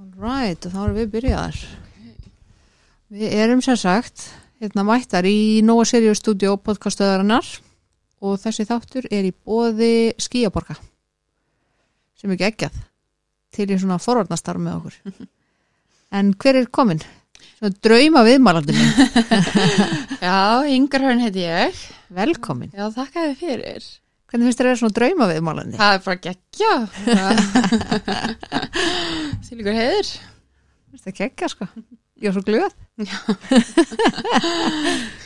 Right, og þá erum við byrjaðar. Við erum sem sagt hérna mættar í Nóa Sirius Studio podcastöðarinnar og þessi þáttur er í bóði skíaborga sem er geggjað til í svona forvarnastarf með okkur. En hver er komin? Svona drauma viðmælandinu. Já, Ingar Hörn heiti ég. Velkomin. Já, þakka þið fyrir. Hvernig finnst þér að vera svona drauma viðmælandi? Það er bara geggja. Sýlingur heiður. Það geggja sko? Ég er svo glöð.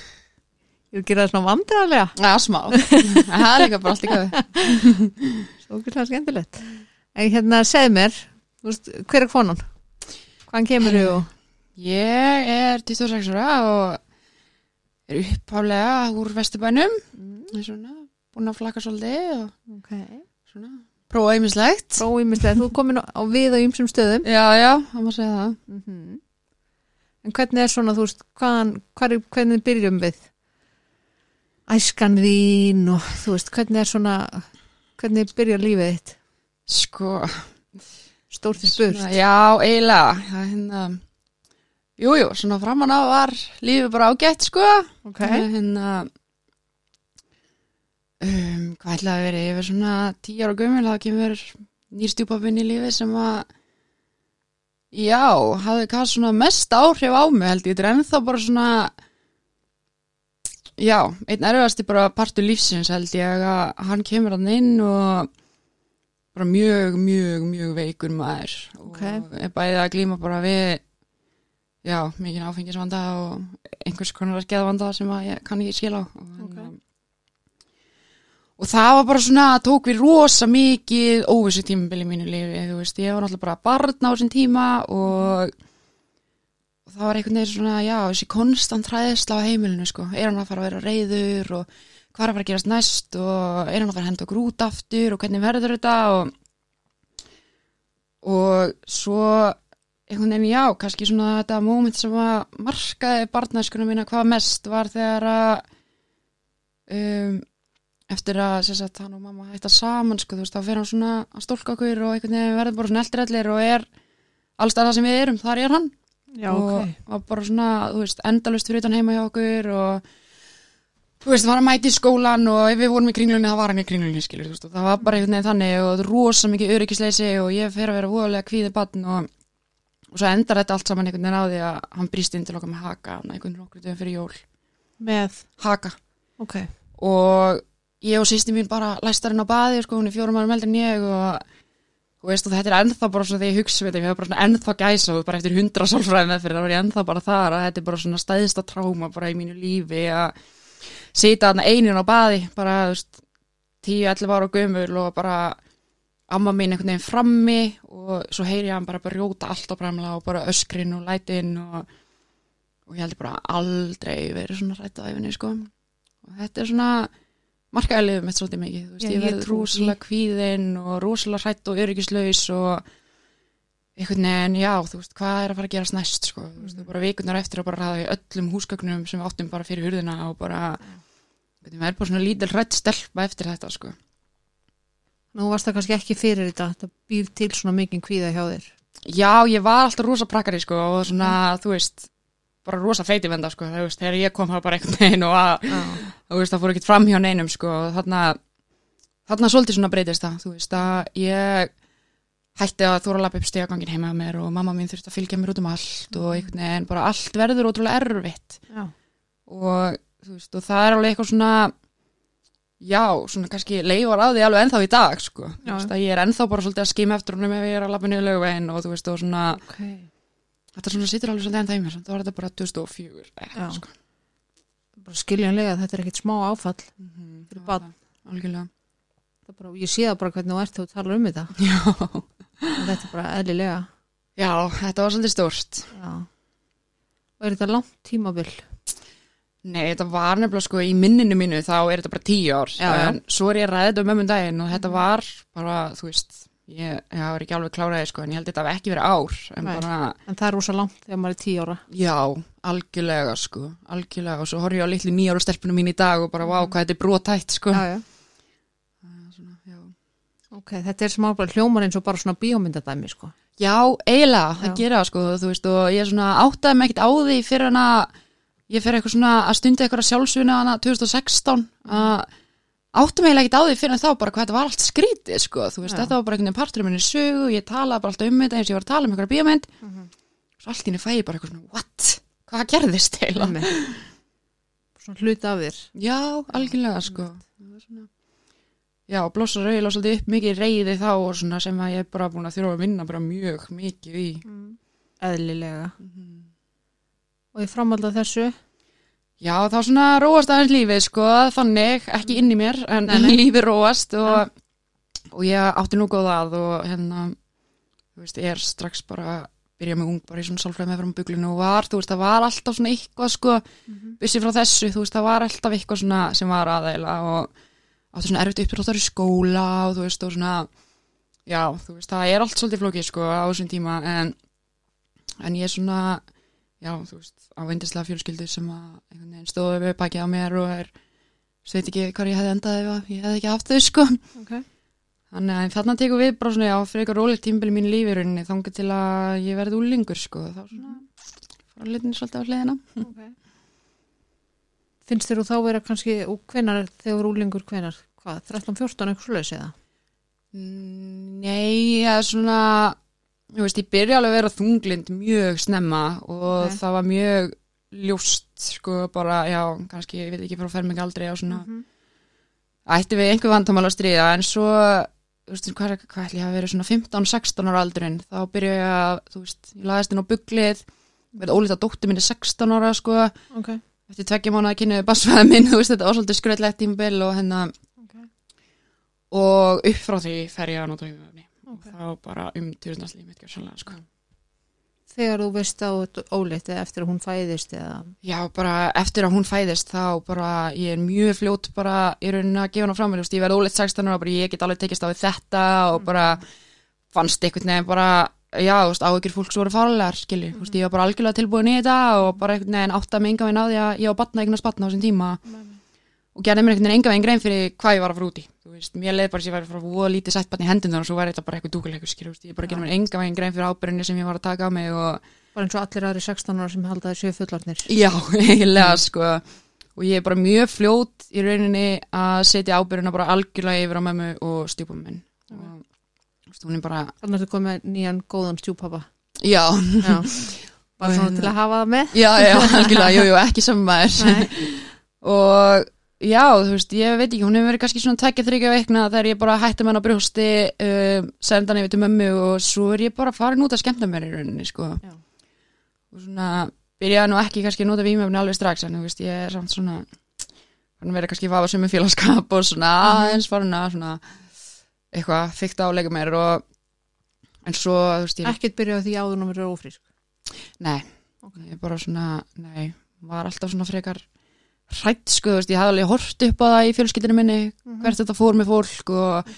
Ég vil gera það svona vandræðarlega. Já, smá. Það er líka bara allt í kafi. Svo okkurlega skemmtilegt. En hérna, segð mér, veist, hver er konan? Hvaðan kemur þú? Ég er 26 ára og er upphálega úr Vesturbænum. Mm. Svona, búin að flaka svolítið og Ok. svona, prófa ýmislegt. Prófýmislega, þú er komin á við á ýmsum stöðum. Já, já, það má segja það. Mm En hvernig er svona, þú veist, hvaðan, hvar, hvernig byrjum við? Æskan þín og þú veist, hvernig er svona, hvernig byrjar lífið þitt? Sko, Stórt í spurt. Svona, já, eiginlega það er hérna Jújú, jú, svona framan á var lífið bara ágætt sko Ok. Það er hérna um, hvað ætlaði að vera ég verið svona tíu ára gömul þá kemur nýrstjúpapinn í lífið sem að já, hafði kannski svona mest áhrif á mig held ég, þetta er ennþá bara svona já, einn erfiðasti bara partur lífsins held ég að hann kemur hann inn og bara mjög, mjög, mjög veikur maður Ok. og er bæðið að glíma bara við já, mikið áfengisvanda og einhvers konar skeðvanda sem að ég kann ekki skila á og, Ok. Og það var bara svona tók við rosa mikið óvissu tímabili mínu lífi, þú veist, ég var náttúrulega bara barn á þessum tíma og og það var einhvern veginn svona, já, þessi konstant hræðisla á heimilinu, sko, er hann að fara að vera reyður og hvað er að fara að gerast næst og er hann að fara að henda okkur út aftur og hvernig verður þetta og og svo einhvern veginn, já, kannski svona þetta moment sem að markaði barnæskunum mína hvað mest var þegar að um, eftir að sagt, hann og mamma hætta saman sko, þú veist, þá fer hann svona að stólka okkur og einhvern veginn verður bara svona eldri og er alls það sem við erum, þar er hann. Já, og ok. var bara svona, þú veist, endalust fyrir utan heima hjá okkur og þú veist, var að mæti í skólan og ef við vorum í kringlunni, það var hann í kringlunni, skilur, veist, og það var bara einhvern veginn þannig og rosa mikið öryggisleysi og ég fer að vera voðalega kvíðið batn og, og svo endar þetta allt saman einhvern veginn á því að og ég og sýsti mín bara læstarinn á baði, sko, hún er fjórum árum eldri en ég og Þú veist, og þetta er ennþá bara svona þegar ég hugsa við þetta, ég hef bara svona ennþá gæsa og bara eftir hundra sálfræði með fyrir, þá er ég ennþá bara þar að þetta er bara svona stæðista tráma bara í mínu lífi að sita þarna einin á baði, bara, þú veist, 10-11 ára gömul og bara amma mín einhvern veginn frammi og svo heyri ég hann bara rjóta allt á bramla og bara öskrin og lætin og, og ég held bara aldrei verið svona rætt á æfinni, sko. Og þetta er svona, markaði liðum mitt svolítið mikið, veist, ég ég verði rosalega kvíðinn og rosalega hrætt og öryggislaus og einhvern veginn, já, þú veist, hvað er að fara að gerast næst, sko, þú veist, bara vikurnar eftir að bara ræða í öllum húsgögnum sem við áttum bara fyrir hurðina og bara, veitum, við erum bara svona lítil hrætt stelpa eftir þetta, sko. Nú varst það kannski ekki fyrir þetta, þetta býr til svona mikið kvíða hjá þér. Já, ég var alltaf rosa prakkari, sko, og svona, þú veist, bara rosa feitivenda, sko, þú veist, þegar ég kom það bara einhvern veginn og að, þú veist, það fór ekkert fram hjá neinum, sko, og þarna, þarna svolítið svona breytist það, þú veist, að ég hætti að þóra að lappa upp stegagangin heima með mér og mamma mín þurfti að fylgja mér út um allt og einhvern veginn, bara allt verður ótrúlega erfitt Já. og, þú veist, og það er alveg eitthvað svona, já, svona kannski leifar á því alveg ennþá í dag, sko, Já. þú veist, að ég er ennþá bara svolítið að skima eftir honum ef ég er að lappa niður lögveginn og, þú veist, og svona, Ok. Þetta svona situr alveg svolítið ennþá í mér, það var þetta bara 2004, Já. eitthvað, sko. Bara skiljanlega, þetta er ekkit smá áfall. Mhm, Fyrir það barn. var það, Algjörlega. Það er Bara, ég sé það bara hvernig þú ert þú talar um þetta. Já. Þetta er bara eðlilega. Já, þetta var svolítið stórt. Já. Og er þetta langt tímabil? Nei, þetta var nefnilega sko í minninu mínu þá er þetta bara tíu ár. Já, já. En svo er ég að ræða þetta um daginn og þetta var bara, þú veist, ég, var ekki alveg kláraði sko en ég held þetta hafi ekki verið ár. En bara, En það er rosa langt þegar maður er tíu ára. já, algjörlega sko, algjörlega. Og svo horf ég á litlu nýjára stelpunum mín í dag og bara, vá, hvað þetta er brotætt sko. Já, já. Svona, já. Ok, þetta er smá bara hljómar eins og bara svona bíómyndadæmi, sko. Já, eiginlega, það gera það, sko, þú veist, og ég er svona áttaði mig ekkert á því fyrir hana, ég fyrir eitthvað svona að stunda eitthvað sjálfsvinna hana 2016, að mig eiginlega ekkert á því fyrir þá bara hvað þetta var allt skrítið, sko, þú veist, þetta var bara einhvern veginn partur um minni sögu, ég talaði bara alltaf um þetta eins og ég var að tala um eitthvað bíómynd, svo allt í henni fæ ég bara eitthvað svona, what, hvað gerðist heila? Einmitt. Svona hluti af þér. Já, algjörlega, sko. Var svona- Já, blossar eiginlega svolítið upp mikið reyði þá og svona sem að ég er bara búin að þurfa að vinna bara mjög mikið í. Eðlilega. Og ég framhaldi þessu. Já, þá svona róast aðeins lífið, sko, þannig, ekki inn í mér, en Nei, nei. lífið róast og, og ég átti nú góða að og hérna, þú veist, ég er strax bara, byrja með ung bara í svona sálfræði með frá buglinu og var, þú veist, það var alltaf svona eitthvað, sko, bussi frá þessu, þú veist, það var alltaf eitthvað svona sem var aðeila og átti svona erfitt uppdráttar í skóla og þú veist, og svona, já, þú veist, það er allt svolítið flókið, sko, á þessum tíma, en, en ég er svona, já, þú veist, á vindislega fjölskyldu sem að stóðu við baki á mér og er, svo veit ekki hvað ég hefði endað ef ég hefði ekki haft þau, sko. Ok. Þannig að þarna tekum við bara svona, já, fyrir eitthvað rólegt tímbili mínu lífi í rauninni, þangað til að ég verði úlingur, sko, þá svona, fara litinni svolítið á hliðina. Ok. Finnst þér þú þá vera kannski, og hvenar, þegar úlingur hvenar, hvað, 13-14 eitthvað svoleiðis eða? Mm, Nei, er svona, veist, ég byrja alveg að vera þunglind mjög snemma og Ok. það var mjög ljóst, sko, bara, já, kannski, ég veit ekki frá fermingaldri og svona, Mhm. ætti við einhver vandamál að stríða, en svo, þú veist, hvað, hvað ætli ég hafa verið svona 15-16 ára aldurinn, þá byrja ég að, þú veist, ég laðist inn á buglið, verið ólítið að dóttir minni 16 ára, sko, Ok. eftir tveggja mánu að kynniði basfæða minn, þú veist, þetta var svolítið skröðlegt tímbil og hérna, Ok. og upp frá því fer ég að nota hugöfni Ok. og þá bara um tjörnarslið mitt gjörsanlega sko. Þegar þú veist á óleitt eða eftir að hún fæðist eða, Já, bara eftir að hún fæðist þá bara ég er mjög fljót bara í rauninni að gefa hana frá mér, þú veist, ég verði óleitt 16 ára og bara ég get alveg tekist á þetta og bara fannst einhvern veginn bara já, þú veist, áhyggjur fólks voru farlegar skilji, þú veist, ég var bara algjörlega tilbúin í þetta og bara einhvern veginn átt að mig enga veginn á því að ég var batna eignast batna á þessum tíma. Og gerði mér einhvern veginn enga veginn grein fyrir hvað ég var að fara út í þú veist, mér leið bara sem ég væri að voða lítið sætt batna í hendunar og svo væri þetta bara eitthvað dúkuleikur veist, ég bara gerði mér enga veginn grein fyrir ábyrðinni sem ég var að taka á mig og bara eins og allir aðri 16 ára sem halda þessu fullarnir. Já, eiginlega sko og ég er bara mjög fljót í rauninni að setja ábyrjuna bara algjörlega yfir á mömmu og stjúpum minn og þú veist, hún er bara Þannig að þú komið nýjan góðan stjúpappa. já, Já. Bara svona hérna- til að hafa það með. já, já, algjörlega, jú, jú, og já, þú veist, ég veit ekki, hún hefur verið kannski svona tækja þryggja veikna þegar ég bara hætti með hann á brjósti uh, senda hann yfir til mömmu og svo er ég bara farin út að skemmta mér í rauninni sko Já. og svona byrjaði nú ekki kannski að nota vímöfni alveg strax en þú veist, ég er samt svona hann verið kannski að fafa sem félagskap og svona aðeins farin að svona eitthvað fykta á leika mér og en svo, þú veist, ég Ekkert byrjaði því áður og verið ófrísk. Nei, ég er bara svona, nei, var alltaf svona frekar hrætt, sko, veist, ég hafði alveg hort upp á það í fjölskyldinu minni, hvert þetta fór með fólk og,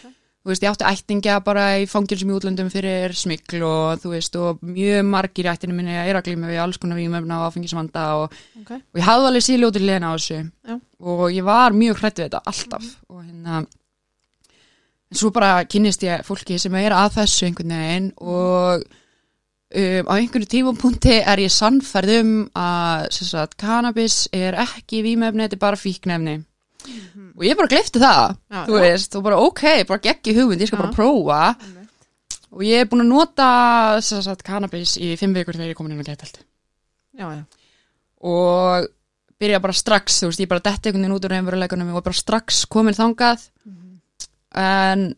þú veist, ég átti ættingja bara í fangjum í útlöndum fyrir smikl og, þú veist, og mjög margir í ættinu minni er að glíma við alls konar vímöfna og áfengisvanda og, Ok. og ég hafði alveg síðljóti liðna á þessu Já. og ég var mjög hrætt við þetta alltaf og hérna en svo bara kynnist ég fólki sem er að þessu einhvern veginn og um, á einhverju tímapunkti er ég sannferð um að sagt, cannabis er ekki vímefni, þetta er bara fíknefni og ég bara gleypti það Já, þú veist, og bara ok, bara geggi hugmynd ég skal Já. bara prófa og ég er búin að nota sagt, cannabis í fimm vikur þegar ég er komin inn á já. og byrja bara strax, þú veist, ég bara detti einhvern veginn út úr einveruleikunum og bara strax komin þangað. En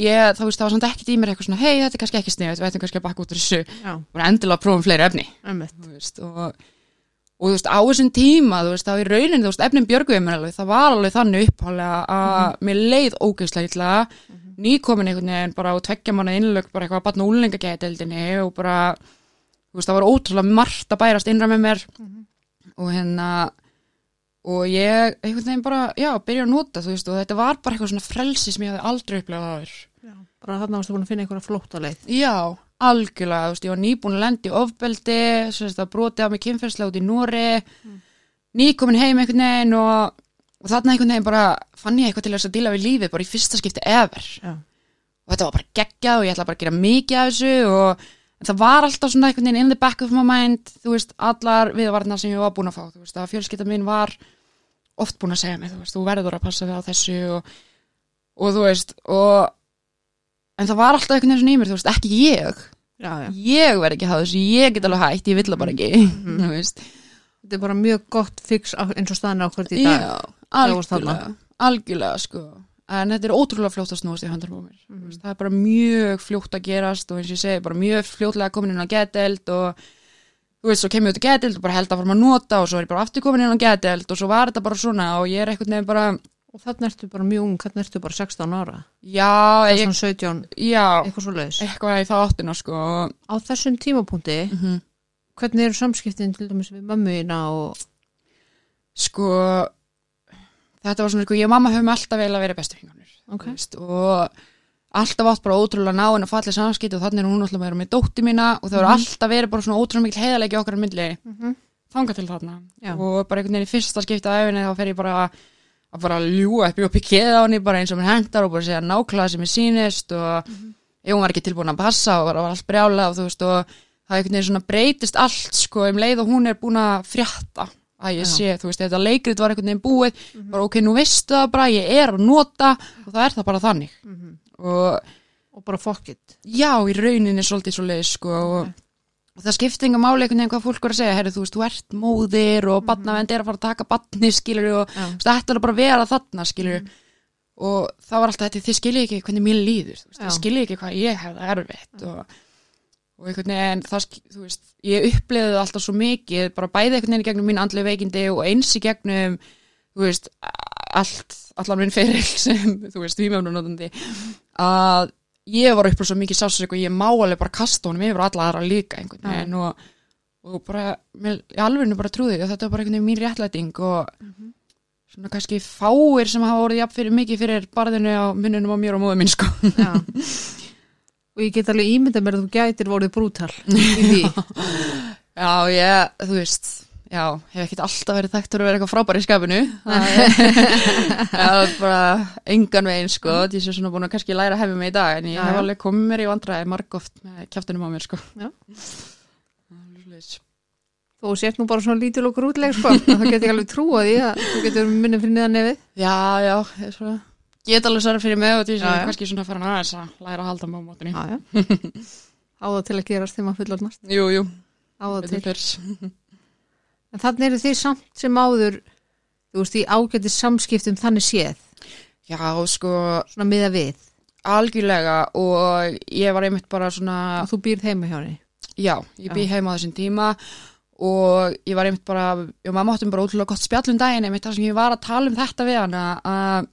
ég, þá veist, það var samt ekkert í mér eitthvað svona, hei, þetta er kannski ekki snið, við ættum kannski að bakka út úr þessu, bara endilega prófum fleiri efni, veist, og og þú veist, á þessum tíma, þú veist, þá í rauninni, þú veist, efnin björguði mér alveg, það var alveg þannig upphálega að mér leið ógeðslega illa, nýkomin einhvern veginn bara á tveggja manna innlög, bara eitthvað að batna úlingagæteldinni og bara, þú veist, það var ótrúlega margt að bærast innra með mér. Og hérna og ég, einhvern veginn bara, já, byrja að nota, þú veist, og þetta var bara eitthvað svona frelsi sem ég hafði aldrei upplegað áður. Já. Bara þarna varstu búin að finna einhverja flóttaleið. Já, algjörlega, þú veist, ég var nýbúin að lendi ofbeldi, svo veist, það brotið á mig kynferðslega út í Nóri, nýkomin heim einhvern veginn og, og þarna einhvern veginn bara fann ég eitthvað til þess að díla við lífið bara í fyrsta skipti ever Já. og þetta var bara geggjað og ég ætla bara að gera mikið af þessu og það var alltaf svona einhvern veginn in the back of my mind þú veist, allar viðvarnar sem ég var búin að fá þú veist, að fjölskylda mín var oft búin að segja mig, þú veist, þú verður að passa við á þessu og, og þú veist og en það var alltaf svona í mér, þú veist, ekki ég. Já, já. ég verð ekki að hafa þessu, ég get alveg hægt ég vill það bara ekki, þú veist. Þetta er bara mjög gott fix á- eins og staðan ákvörð í dag. Já, algjörlega, algjörlega sko. En þetta er ótrúlega fljótt að snúast í höndar á mér mm það er bara mjög fljótt að gerast og eins og ég segi, bara mjög fljótlega komin inn á geteld og þú veist, svo kem ég út á geteld og bara held að fara að nota og svo er ég bara aftur komin inn á geteld og svo var þetta bara svona og ég er eitthvað nefn bara og þannig ertu bara mjög ung, þannig ertu bara 16 ára. Já, ég, svona 17, já. eitthvað svo leiðis eitthvað í það áttina sko. Á þessum tímapunkti, mm hvernig eru samskiptin til dæmis við mömmuina og sko þetta var svona, sko, ég og mamma höfum alltaf vel að vera bestu fingunir ok, og alltaf átt bara ótrúlega ná en að falla samskipt og þannig er hún alltaf að vera með dótti mína og það voru alltaf verið bara svona ótrúlega mikil heiðalegi okkar á myndli Mhm. þanga til þarna Já. og bara einhvern veginn í fyrsta skipta af æfinni þá fer ég bara að bara ljúa upp og pikið á henni bara eins og mér hendar og bara segja nákvæmlega sem ég sýnist og ef hún var ekki tilbúin að passa og var, allt brjála og þú veist og það einhvern veginn svona breytist allt sko um leið og hún er búin að frétta að ég Já. sé, þú veist, þetta leikrit var einhvern veginn búið, bara ok, nú veistu það bara, ég er að nota og það er það bara þannig og og bara fuck it. Já, í rauninni svolítið svo leið sko og, og það skiptir enga máli einhvern veginn hvað fólk er að segja, herri, þú veist, þú ert móðir og barnavend er að fara að taka barni, skilur og þú veist, þetta er bara að vera þarna, skilur og það var alltaf þetta, þið skiljið ekki hvernig mér líður, veist, þið skiljið ekki hvað ég hef það erfitt og, og einhvern veginn, það, þú veist, ég upplifði það alltaf svo mikið, bara bæði einhvern veginn gegnum mín andlega veikindi og eins í gegnum, þú veist, allt, allan minn feril sem, þú veist, vímjöfnunótandi, að ég var upplifð svo mikið sásök og ég má alveg bara kasta honum yfir alla aðra líka einhvern veginn og, og bara, ég alveg bara trúði að þetta var bara einhvern veginn mín réttlæting og svona kannski fáir sem hafa orðið jafn fyrir mikið fyrir barðinu á munnunum á mér og móðu minn sko. Já. Og ég get alveg ímynda mér að þú gætir vorið brútal Já, ég, þú veist já, hef ekkert alltaf verið þekkt að vera eitthvað frábær í skapinu. Það er bara engan veginn sko, því sem svona búin að kannski læra að hefja mig í dag en ég Já, hef alveg komið mér í vandræði margóft með kjaftinum á mér sko. Já. Þú sért nú bara svona lítil og grútleg sko. Það get ég alveg trúa því að þú getur minni fyrir niðan nefið. Já, já, ég svona Get alveg svarað fyrir mig og því sem ég kannski svona fara að læra að halda mig á mótunni já, já. á það til að gerast þegar maður fullorðnast. Jú, jú, á það betur til fyrr en þannig eru þið samt sem áður þú veist í ágæti samskiptum þannig séð? Já, sko, svona miða við? algjörlega og ég var einmitt bara svona og þú býrð heima hjá henni? Já, ég bý heima á þessum tíma og ég var einmitt bara, já, maður máttum bara ótrúlega gott spjall um daginn einmitt þar sem ég var að tala um þetta við hana að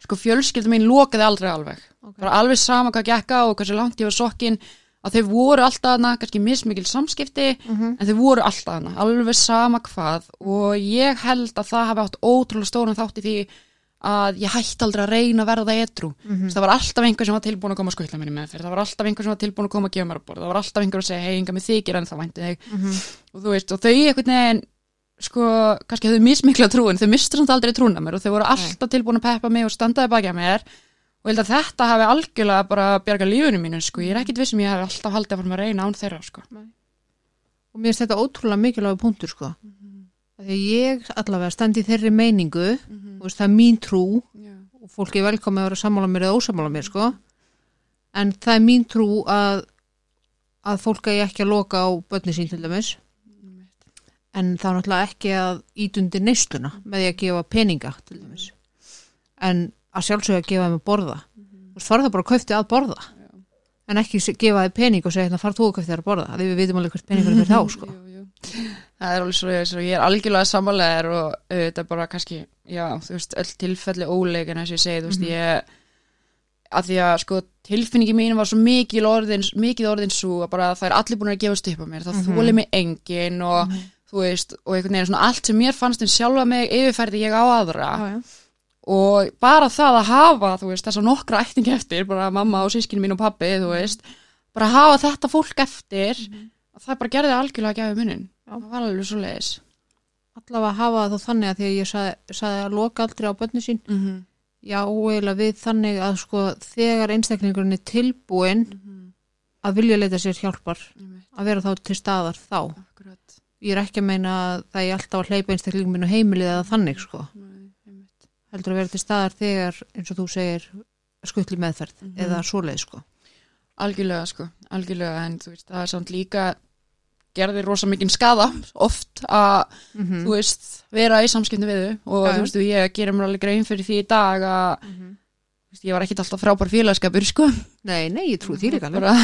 sko fjölskylda mín lokaði aldrei alveg. Okay. bara alveg sama hvað gekka og hversu langt ég var sokkin að þau voru alltaf hana, kannski mismikil samskipti Mhm. en þau voru alltaf hana, alveg sama hvað og ég held að það hafi átt ótrúlega stóran þátt í því að ég hætti aldrei að reyna að verða edru Mhm. það var alltaf einhver sem var tilbúin að koma að skutla mér í meðferð, það var alltaf einhver sem var tilbúin að koma að gefa mér að borða, það var alltaf einhver að segja hei, enga með þykir en það vænti þig Mhm. og þú veist, og þau einhvern veginn sko, kannski höfðu mismikla trúin þau mistu samt aldrei trúna mér og þau voru alltaf tilbúin að peppa mig og standaði baki að mér og ég held að þetta hafi algjörlega bara bjarga lífunum mínu, sko, ég er ekkit vissum ég hef alltaf haldið að fara að reyna án þeirra, sko. Og mér finnst þetta ótrúlega mikilvæg punktur sko. Mm því að ég allavega standi þeirri meiningu þú veist það er mín trú Já, og fólki er velkomið að vera sammála mér eða ósammála mér sko. En það er mín trú að að fólk eigi ekki að loka á börni sín til dæmis. En það er náttúrulega ekki að ítundi neistuna með því að gefa peninga til dæmis. En að sjálfsögja að gefa þeim að borða. Þú veist farið það bara að kaufti að borða. En ekki gefa þeim pening og segja hérna farð þú að kaufti þér að borða því við vitum alveg hvert peningur er þá sko. Jú, jú. það er alveg svo, svo ég er algjörlega sammálegar og þetta er bara kannski já, þú veist, öll tilfelli óleik en þess að ég segi, þú veist, ég að því að sko tilfinningi mín var svo mikið orðin, orðin svo að bara það er allir búin að gefast upp á mér, það þóli mig engin og þú veist, og einhvern veginn svona allt sem mér fannst um sjálfa mig yfirfærdi ég á aðra já, já. Og bara það að hafa þú veist, þess að nokkra ættingi eftir bara mamma og sískinu mín og pappi, þú veist bara hafa þetta fólk eftir að það bara gerði algjörlega að gefa munin Já. það var alveg svo leiðis allavega hafa það þannig að því að ég sagði, sagði að loka aldrei á börni sín mm -hmm. Já, eiginlega við þannig að sko þegar einstaklingurinn er tilbúin Mhm. að vilja leita sér hjálpar að vera þá til staðar þá. akkurat Ég er ekki að meina að það er alltaf að hleypa einstaklingum minn og heimilið eða þannig sko. Heldur að vera til staðar þegar eins og þú segir skuttli meðferð Mhm. eða svoleið sko. Algjörlega sko, algjörlega en þú veist, það er samt líka gerði rosa mikinn skada oft að, Mm þú veist, vera í samskipni við þau og já. þú veist, ég gerir mér alveg grein fyrir því í dag að, Mhm. þú veist, ég var ekkit alltaf frábær félagskapur, sko. Nei, nei, ég trú því líka. Bara,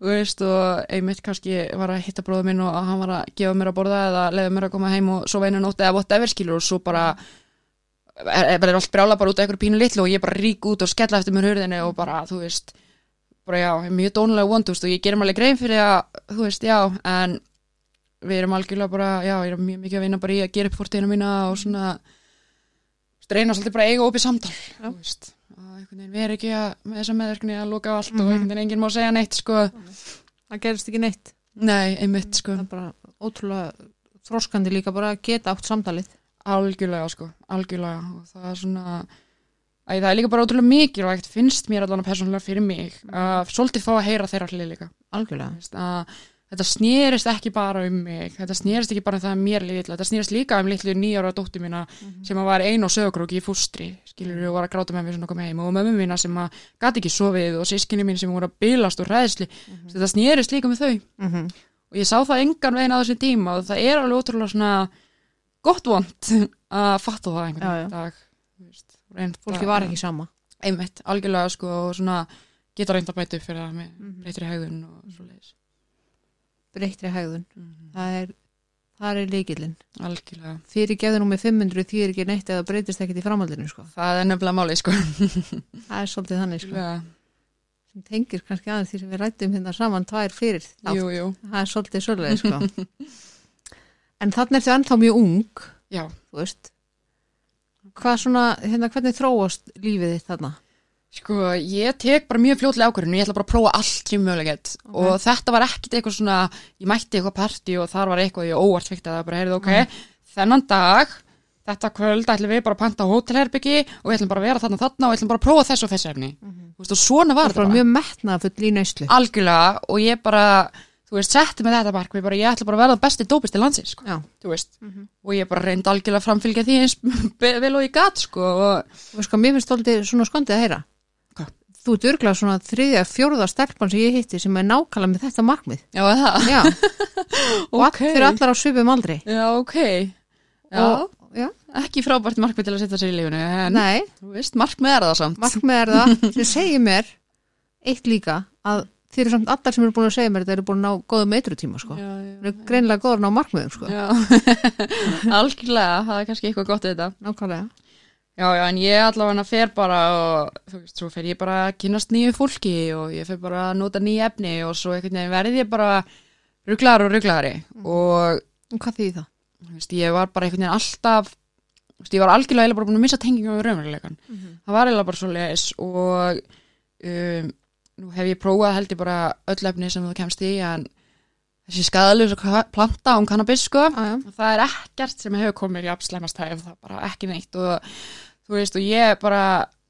þú veist, og einmitt kannski var að hitta bróða minn og hann var að gefa mér að borða eða leiða mér að koma heim og svo veinu nótt eða whatever skilur og svo bara er, er allt brjála bara út af einhverju pínu litlu og ég bara rík út og skella eftir mér hurðinni og bara, þú veist, bara já, mjög dónulega vond, þú veist, og ég gerir mér alveg grein fyrir að, þú veist, já, en við erum algjörlega bara, já, ég er mjög mikið að vinna bara í að gera upp fórtíðina mína og svona reyna svolítið bara að eiga opið samtal, Já. þú veist veginn vera ekki að, með þessa meðverkni að loka á allt Mhm. og einhvern veginn enginn má segja neitt, sko Það gerist ekki neitt. nei, einmitt, sko, Það er bara ótrúlega þróskandi líka bara að geta átt samtalið. Algjörlega, sko. Algjörlega, og það er svona Æ, það er líka bara ótrúlega mikilvægt finnst mér allan persónulega fyrir mig að svolítið fá að heyra þeirra hlið líka. Algjörlega. Að þetta snerist ekki bara um mig þetta snerist ekki bara um það að mér litla þetta snerist líka um litlu nýjára dóttur mína sem að var ein og sögurkróki í fústri skilur og var að gráta með mér svona kom heim og mömmu mína sem að gati ekki sofið og sískinni mín sem voru að bylast og ræðsli þetta snerist líka með þau. Mm -hmm. og ég sá það engan veginn á þessum tíma og það er alveg ótrúlega svona gott vond að fatta það einhvern Já, já. dag veist, Fólki var ekki sama. einmitt, algjörlega sko og svona geta reynd að bæta upp fyrir það með Mhm. breytri hegðun og svo leiðis Breyttri hegðun. Það er, það er líkillinn. algjörlega Fyrir gefðu nú með 500 því er ekki neitt eða breytist ekkit í framhaldinu sko. það er nefnilega málið sko Það er svolítið þannig sko. Algjörlega. Sem tengir kannski aðeins því sem við rættum hérna saman tvær fyrir. jú, jú, Það er svolítið svolítið sko. en þannig ertu ennþá mjög ung, já. Hvað svona, hérna, hvernig þróast lífið þitt þarna? Sko, ég tek bara mjög fljótlega ákvörðun. Ég ætla bara að prófa allt sem mögulegt. Ok. og þetta var ekkit eitthvað svona ég mætti eitthvað partí og þar var eitthvað ég óvart fikk það bara, heyrðu, ok, þennan dag þetta kvöld ætlum við bara að panta á hótelherbyggi og við ætlum bara að vera þarna þarna og ætlum bara að prófa þessu og þessu efni. Þú veist, og svona var þetta bara bara, mjög metnað full í neyslu. algjörlega. Og ég bara, þú veist, setti með þetta mark bara, ég ætla bara að verða besti dópist í landsins sko. Já. þú veist, og ég bara reyndi algjörlega að framfylgja því eins vel og ég gat sko, og Og sko, mér finnst svolítið svona skondið að heyra. Hvað? Þú ert örglega svona þriðja, fjórða stelpan sem ég hitti sem er nákvæmlega með þetta markmið. já, það Já, og Ok. okay. fyrir allar á svipum aldrei. Já, ok. Já, Og, já, ekki frábært markmið til að setja sig í lífinu, en nei, þú veist, markmið er það samt. markmið er það sem segir mér eitt líka að þeir eru samt allar sem eru búin að segja mér þetta eru búin að ná góðum eitrutíma sko. Þeir eru greinilega góður að ná markmiðum sko. já. Algjörlega, það er kannski eitthvað gott þetta. Nákvæmlega. Já, já, en ég allavega fer bara og, þú veist, svo fer ég bara að kynast nýju fólki og ég fer bara að nota nýju efni og svo einhvern veginn verði ég bara rugglar og rugglari og, Og hvað þýði það? þú veist, ég var bara einhvern veginn alltaf, þú veist, ég var algjörlega eiginlega bara búin að missa tengingum við raunveruleikan. það var eiginlega bara svo leis og um, nú hef ég prófað held ég bara öll efni sem þú kemst í en þessi skadaljus planta um kannabis sko. Ah, það er ekkert sem hefur komið í abslemastæf það er bara ekki neitt. Og þú veist og ég bara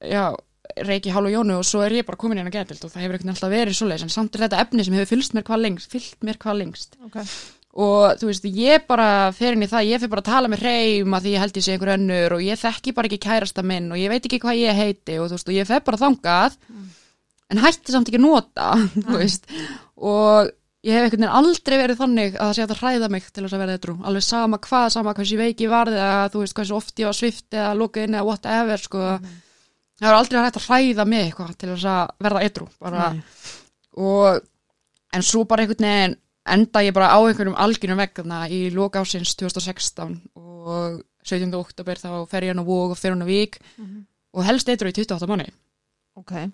já, reiki hálf og jónu og svo er ég bara komin inn á getild og það hefur veginn alltaf verið svo leis en samt er þetta efni sem hefur fylgst mér hvað lengst mér hvað lengst. Okay. og þú veist, ég bara fer inn í það, ég fer bara að tala með hreim að því ég held ég sé einhver önnur og ég þekki bara ekki kærasta minn og ég veit ekki hvað ég heiti og þú veist, og ég fer bara þangað en hætti samt ekki að nota og ég hef einhvern veginn aldrei verið þannig að það sé að hræða mig til þess að vera eitthrú, alveg sama hvað, sama hversu veiki varði eða þú veist, hversu oft ég var svift eða lokað inn eða whatever, sko. Það er aldrei hægt að hræða mig eitthvað til þess að verða eitthrú, og en svo bara einhvern veginn enda ég bara á einhverjum algjörum vegna í loka ásins 2016 og 17. oktober þá fer ég hann á Vóg og fer hann á Vík Mhm. og helst eitthvað í 28 manni Ok. og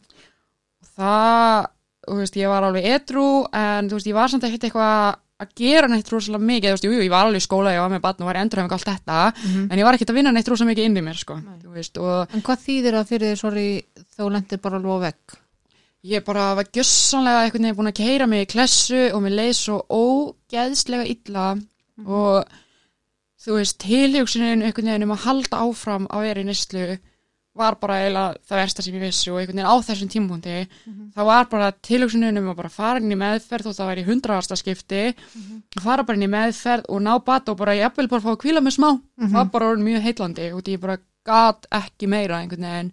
það, þú veist, ég var alveg edru en þú veist, ég var samt ekkert eitthvað að gera neitt rosalega mikið, þú veist, jú, jú, ég var alveg í skóla, ég var með barn og var endurhefing allt þetta Mhm. en ég var ekkert að vinna neitt rosalega mikið inn í mér, sko, Nei. þú veist, og En hvað þýðir það fyrir því, sorry, þú lendir bara alveg vegg? ég bara var gjössanlega einhvern veginn búin að keira mig í klessu og mér leið svo ógeðslega illa og þú veist, tilhjóksunin einhvern veginn um að halda áfram að vera í nýslu var bara eiginlega það versta sem ég vissi og einhvern veginn á þessum tímpúndi það var bara tilhugsunum að bara fara inn í meðferð og það væri hundraðasta skipti fara bara inn í meðferð og ná bat og bara jafnvel bara fá að kvíla mig smá. Það var bara orðin mjög heitlandi og ég bara gat ekki meira einhvern veginn.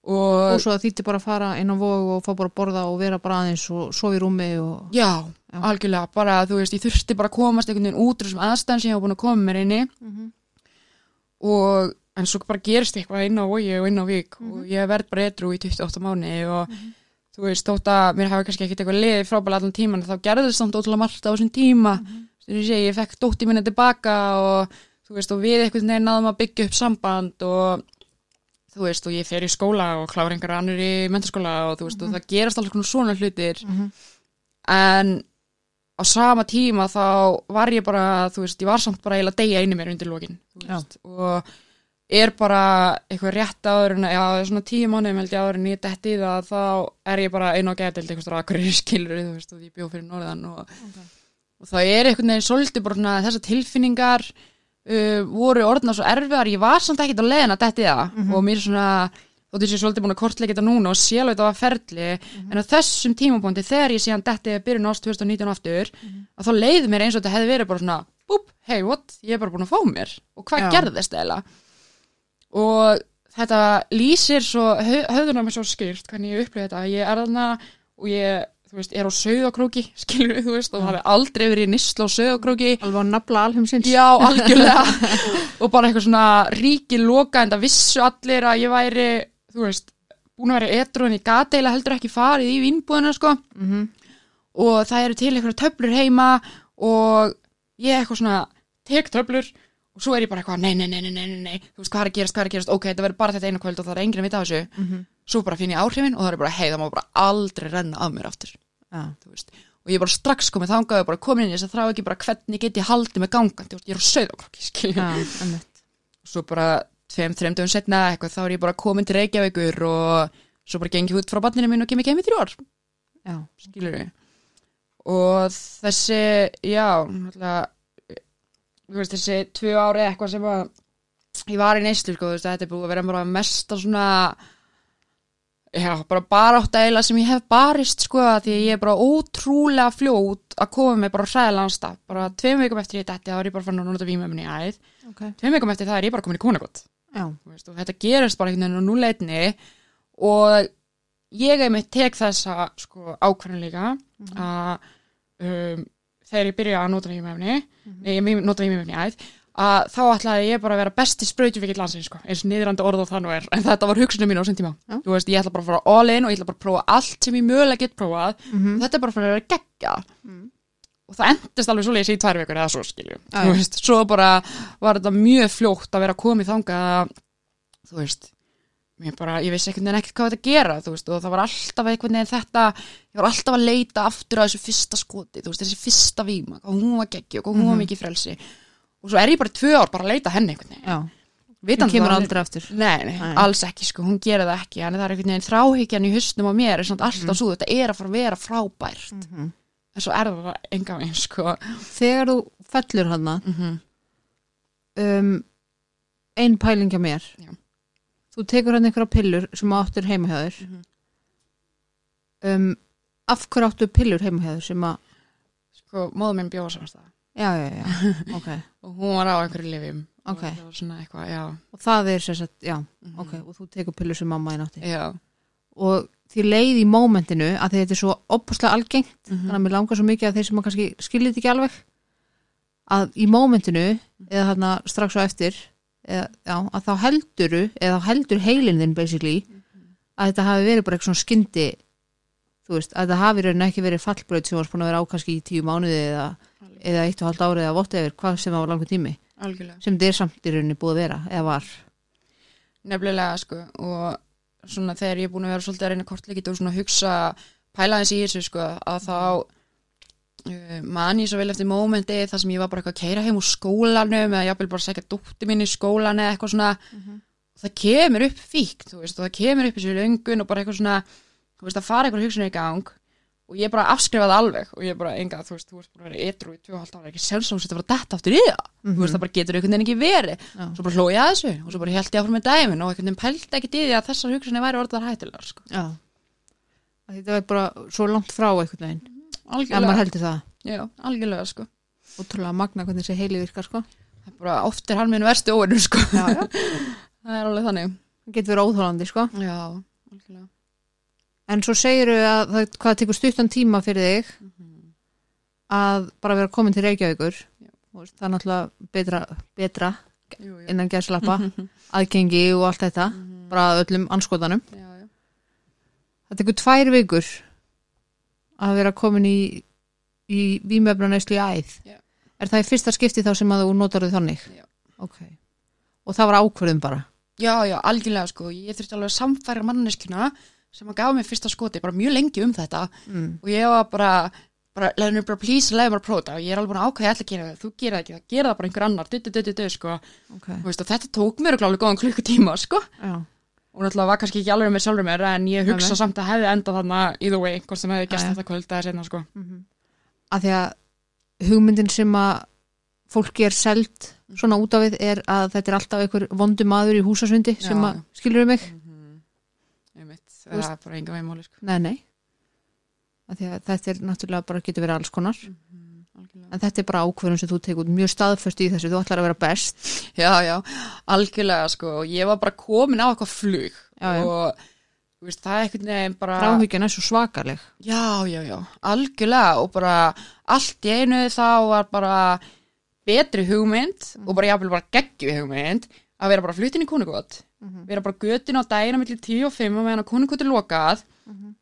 Og, og svo þýtti bara að fara inn á vog og fá bara að borða og vera bara aðeins og sofa í rúmi og já, algjörlega. Bara þú veist, ég þurfti bara að komast einhvern veginn út úr þessum aðstæðan sem ég var búin að koma mér inn í. Og en svo bara gerist eitthvað inn á vogi og inn á vík og ég verð bara edru í 28 mánu og þú veist, þótt að mér hafa kannski ekkert eitthvað liðið frábæla allan tíman þá gerðist samt ótrúlega margt á þessum tíma. Þú veist, ég, fekk dótti minni tilbaka og þú veist, og við einhvern veginn náðum að byggja upp samband og þú veist, og ég fer í skóla og klára einhverja annur í mentaskóla og þú veist, og það gerast alls svona hlutir. En á sama tíma þá var ég bara, þú veist, ég var samt bara og er bara eitthvað rétt áður en já, svona tíu mánuðum held ég áður en ég detti í það þá er ég bara einu á gætild eitthvað stóra akkur skilur, þú veist, og ég bjóð fyrir norðan og, og það er einhvern veginn svolítið bara svona þessar tilfinningar uh, voru orðna svo erfiðar. Ég var samt ekkert á leiðin að detti í það og mér svona, þóttu ég sé svolítið búin að kortleika þetta núna og sé alveg þetta var ferli en á þessum tímabóndi þegar ég síðan detti byrjun ást 2019 aftur þá og bara búin að fá mér og þetta lýsir svo hö- höfðuna mér svo skýrt hvernig ég upplifði þetta, ég er þarna og ég, veist, er á sögakróki skilur þú veist, og hafi aldrei verið í nýsla á sögakróki alveg að nafla alheimsins. Já, algjörlega. Og bara eitthvað svona ríki loka en það vissu allir að ég væri þú veist, búin að vera etru en ég gat eiginlega heldur ekki farið í vínbúðina sko. Mhm. og það eru til eitthvað töflur heima og ég eitthvað svona tek töflur og svo er ég bara eitthvað nei, nei, nei, nei, nei, nei, þú veist hvað er að gerast, hvað er að gerast ok, þetta verður bara þetta einu kvöld og það er enginn að vita þessu Mhm. svo bara finn ég áhrifin og það er bara hei, það má bara aldrei renna af mér aftur veist og ég er bara strax komið þangað og bara komin inn í þess að þrá ekki bara hvernig get ég haldið með gangandi og ég er á skilja Já, einmitt. svo bara tveim, þreim dögum setna eitthvað þá er ég bara komin til Reykjavíkur og svo bara gengi út frá barninu mín og kem ekki heim í þrjú ár Já. skilur við og þessi, já veist þessi tvö ári eitthvað sem að ég var í neyslu sko, veist, þetta er búið að vera bara mesta svona já, bara barátt eila sem ég hef barist sko, að því að ég er bara ótrúlega fljót að koma með bara hræðilegan stað. Bara tveim vikum eftir ég detti þá er ég bara fann að nota vímöfni í æð. Ok. Tveim vikum eftir það er ég bara komin í konagott og þetta gerist bara einhvern veginn á núleitni og ég hef mitt tek þessa sko, ákvörðin líka að um, þegar ég byrja að nota vímefni nei, ég nota vímefni æð að þá ætlaði ég bara að vera besti sprautufíkill landsins sko, eins niðrandi orð og það nú er. En þetta var hugsunum mín á þessum tíma. Þú veist, ég ætla bara að fara all in og ég ætla bara að prófa allt sem ég mögulega get prófað. Mhm. og þetta er bara fyrir að vera geggja. Og það endist alveg svoleiðis í tvær vikur eða svo skilju, já. veist, svo bara var þetta mjög fljótt að vera komið þangað að, þú veist mér bara, ég vissi einhvern veginn ekkert hvað þetta gera veist, og það var alltaf einhvern veginn þetta ég var alltaf að leita aftur á þessu fyrsta skoti veist, þessi fyrsta víma, hvað hún var geggi og hún Mhm. var mikið frelsi og svo er ég bara tvö ár bara að leita henni Hún kemur aldrei aftur Nei, nei, Nei. alls ekki sko, hún gerir það ekki en það er einhvern veginn þráhyggjan í hausnum á mér er alltaf svo, þetta er að fara að vera frábært Mhm. en svo er það enga veginn sko Þegar þú fellur hana mm -hmm. um, ein pæling hjá mér Já. Þú tekur hann einhverja pillur sem áttur heima hjá þér Mhm. um, af hverju áttu pillur heima hjá þér sem að sko, móður minn bjóða samast það já, já, já, ok og hún var á einhverju lifjum Ok. og eitthvað, og það er sér sett, já, Mhm. ok og þú tekur pillur sem mamma einn átti já. og því leið í mómentinu að þetta er svo opaslega algengt Mhm. þannig að mér langar svo mikið að þeir sem kannski skiljið þetta ekki alveg að í mómentinu eða þarna strax á eftir eða, já, að þá helduru eða heldur heilin þinn basically að þetta hafi verið bara eitthvað svona skyndi þú veist, að þetta hafi raunin ekki verið fallbröð sem var búin að vera á kannski í tíu mánuði eða, eða eitt og halvt árið eða votta yfir hvað sem það var langur tími. Algjörlega. Sem er samt í rauninni búið að vera eða var. Nefnilega sko og svona þegar ég er búin að vera svolítið að reyna kortleikit og svona hugsa pæla þess í þessu sko að þá uh, man ég svo vel eftir mómenti þar sem ég var bara eitthvað að keira heim úr skólanum eða jafnvel bara að segja dótti mín í skólan eða eitthvað svona og það kemur upp fíkt þú veist og það kemur upp þessu löngun og bara eitthvað svona þú veist að fara eitthvað hugsunni í gang og ég bara afskrifaði alveg og ég bara, enga, þú veist, þú veist, að vera ytrú í 2,5 ára, ekki sjálfsagt að vera detta aftur í það Mhm. þú veist, það bara getur einhvern veginn ekki verið Já. svo bara hlóði ég að þessu og svo bara held ég áfram með dæmin og einhvern veginn pældi ekki í því að þessar hugsunni væri orðar hættilegar sko. Já. Þetta er bara svo langt frá einhvern veginn. Ef maður algjörlega, heldur það. já, algjörlega sko. Ótrúlega magna hvernig þessi heili virkar, sko. það er bara, oft er hann minn versti óvinnur sko. Já, já. það er alveg þannig Það getur verið óþólandi, sko. já, algjörlega En svo segiru að það, hvað tekur stuttan tíma fyrir þig að bara vera komin til Reykjavíkur. Það er náttúrulega betra, betra jú, jú. innan gæðslappa, aðgengi og allt þetta, bara að öllum anskotanum. já, já. Það tekur tvær vikur að vera komin í, í vímöfnaneyslu í æð. Já. Er það í fyrsta skipti þá sem að þú notar þau þannig? Já. Ok. Og það var ákvörðum bara? já, já, algjörlega sko ég þurfti alveg að samfæra manneskuna sem að gaf mér fyrsta skoti, bara mjög lengi um þetta Mm. og ég var bara bara, leiði mér bara please, leiði mér að prófa þetta og ég er alveg búin að ákvæða ég ætla að gera það, þú gera það ekki það gera það bara einhver annar, du, du, du, sko Ok. Þú veist, og þetta tók mér örugglega alveg góðan klukkutíma, sko Já. Og náttúrulega var kannski ekki alveg með sjálfur mér en ég hugsa samt að hefði endað þarna either way, hvort sem hefði gæst þetta kvöld eða setna, sko Að því að hugmyndin sem að fólki er selt svona út af við er að þetta er alltaf einhver vondu maður í húsasundi sem Já, að já. skilur um mig? Einmitt, Þú veist- það er bara enga veginn máli, sko Nei, nei. Að því að þetta er náttúrulega bara getur verið alls konar. Algjörlega. En þetta er bara ákvörðun sem þú tekur mjög staðföst í þessu, þú ætlar að vera best. Já, já, algjörlega, sko og ég var bara komin á eitthvað flug Já, já. og veist, það er einhvern veginn bara Ráhyggjan er svo svakaleg. Já, já, já, algjörlega og bara allt í einu þá var bara betri hugmynd og bara jáfnvel bara geggju hugmynd að vera bara flutin í konugótt vera bara götin á dagina millir 10 og 5 og meðan að konugótt er lokað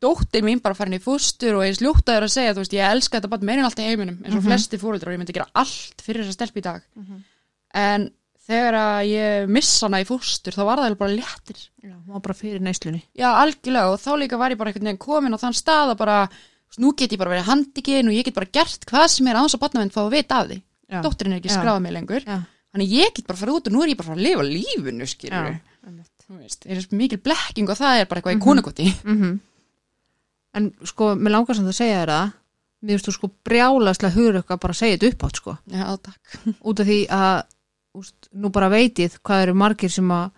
dóttir mín bara farin í fóstur og eins ljótaður að segja, þú veist, ég elska þetta bara meirinn allt í heiminum eins og flesti fóreldrar og ég myndi gera allt fyrir þessa stelp í dag en þegar að ég missa hana í fóstur þá var það bara léttir Já, hún var bara fyrir neyslunni. Já, algjörlega og þá líka var ég bara einhvern veginn komin á þann stað að bara, nú get ég bara verið handikinn og ég get bara gert hvað sem er þess að batnavend fá að vita af því. Já. Dóttirin er ekki Já. skráða mig lengur. Er veist, er mikil blekking og það er bara eitthvað í konugoti. Mm En sko, mér langar samt að segja þér það, mér finnst þú sko brjálaslega hugur eitthvað bara að segja þetta upp átt sko. Já, takk. Út af því að, úst, nú bara veitið hvað eru margir sem að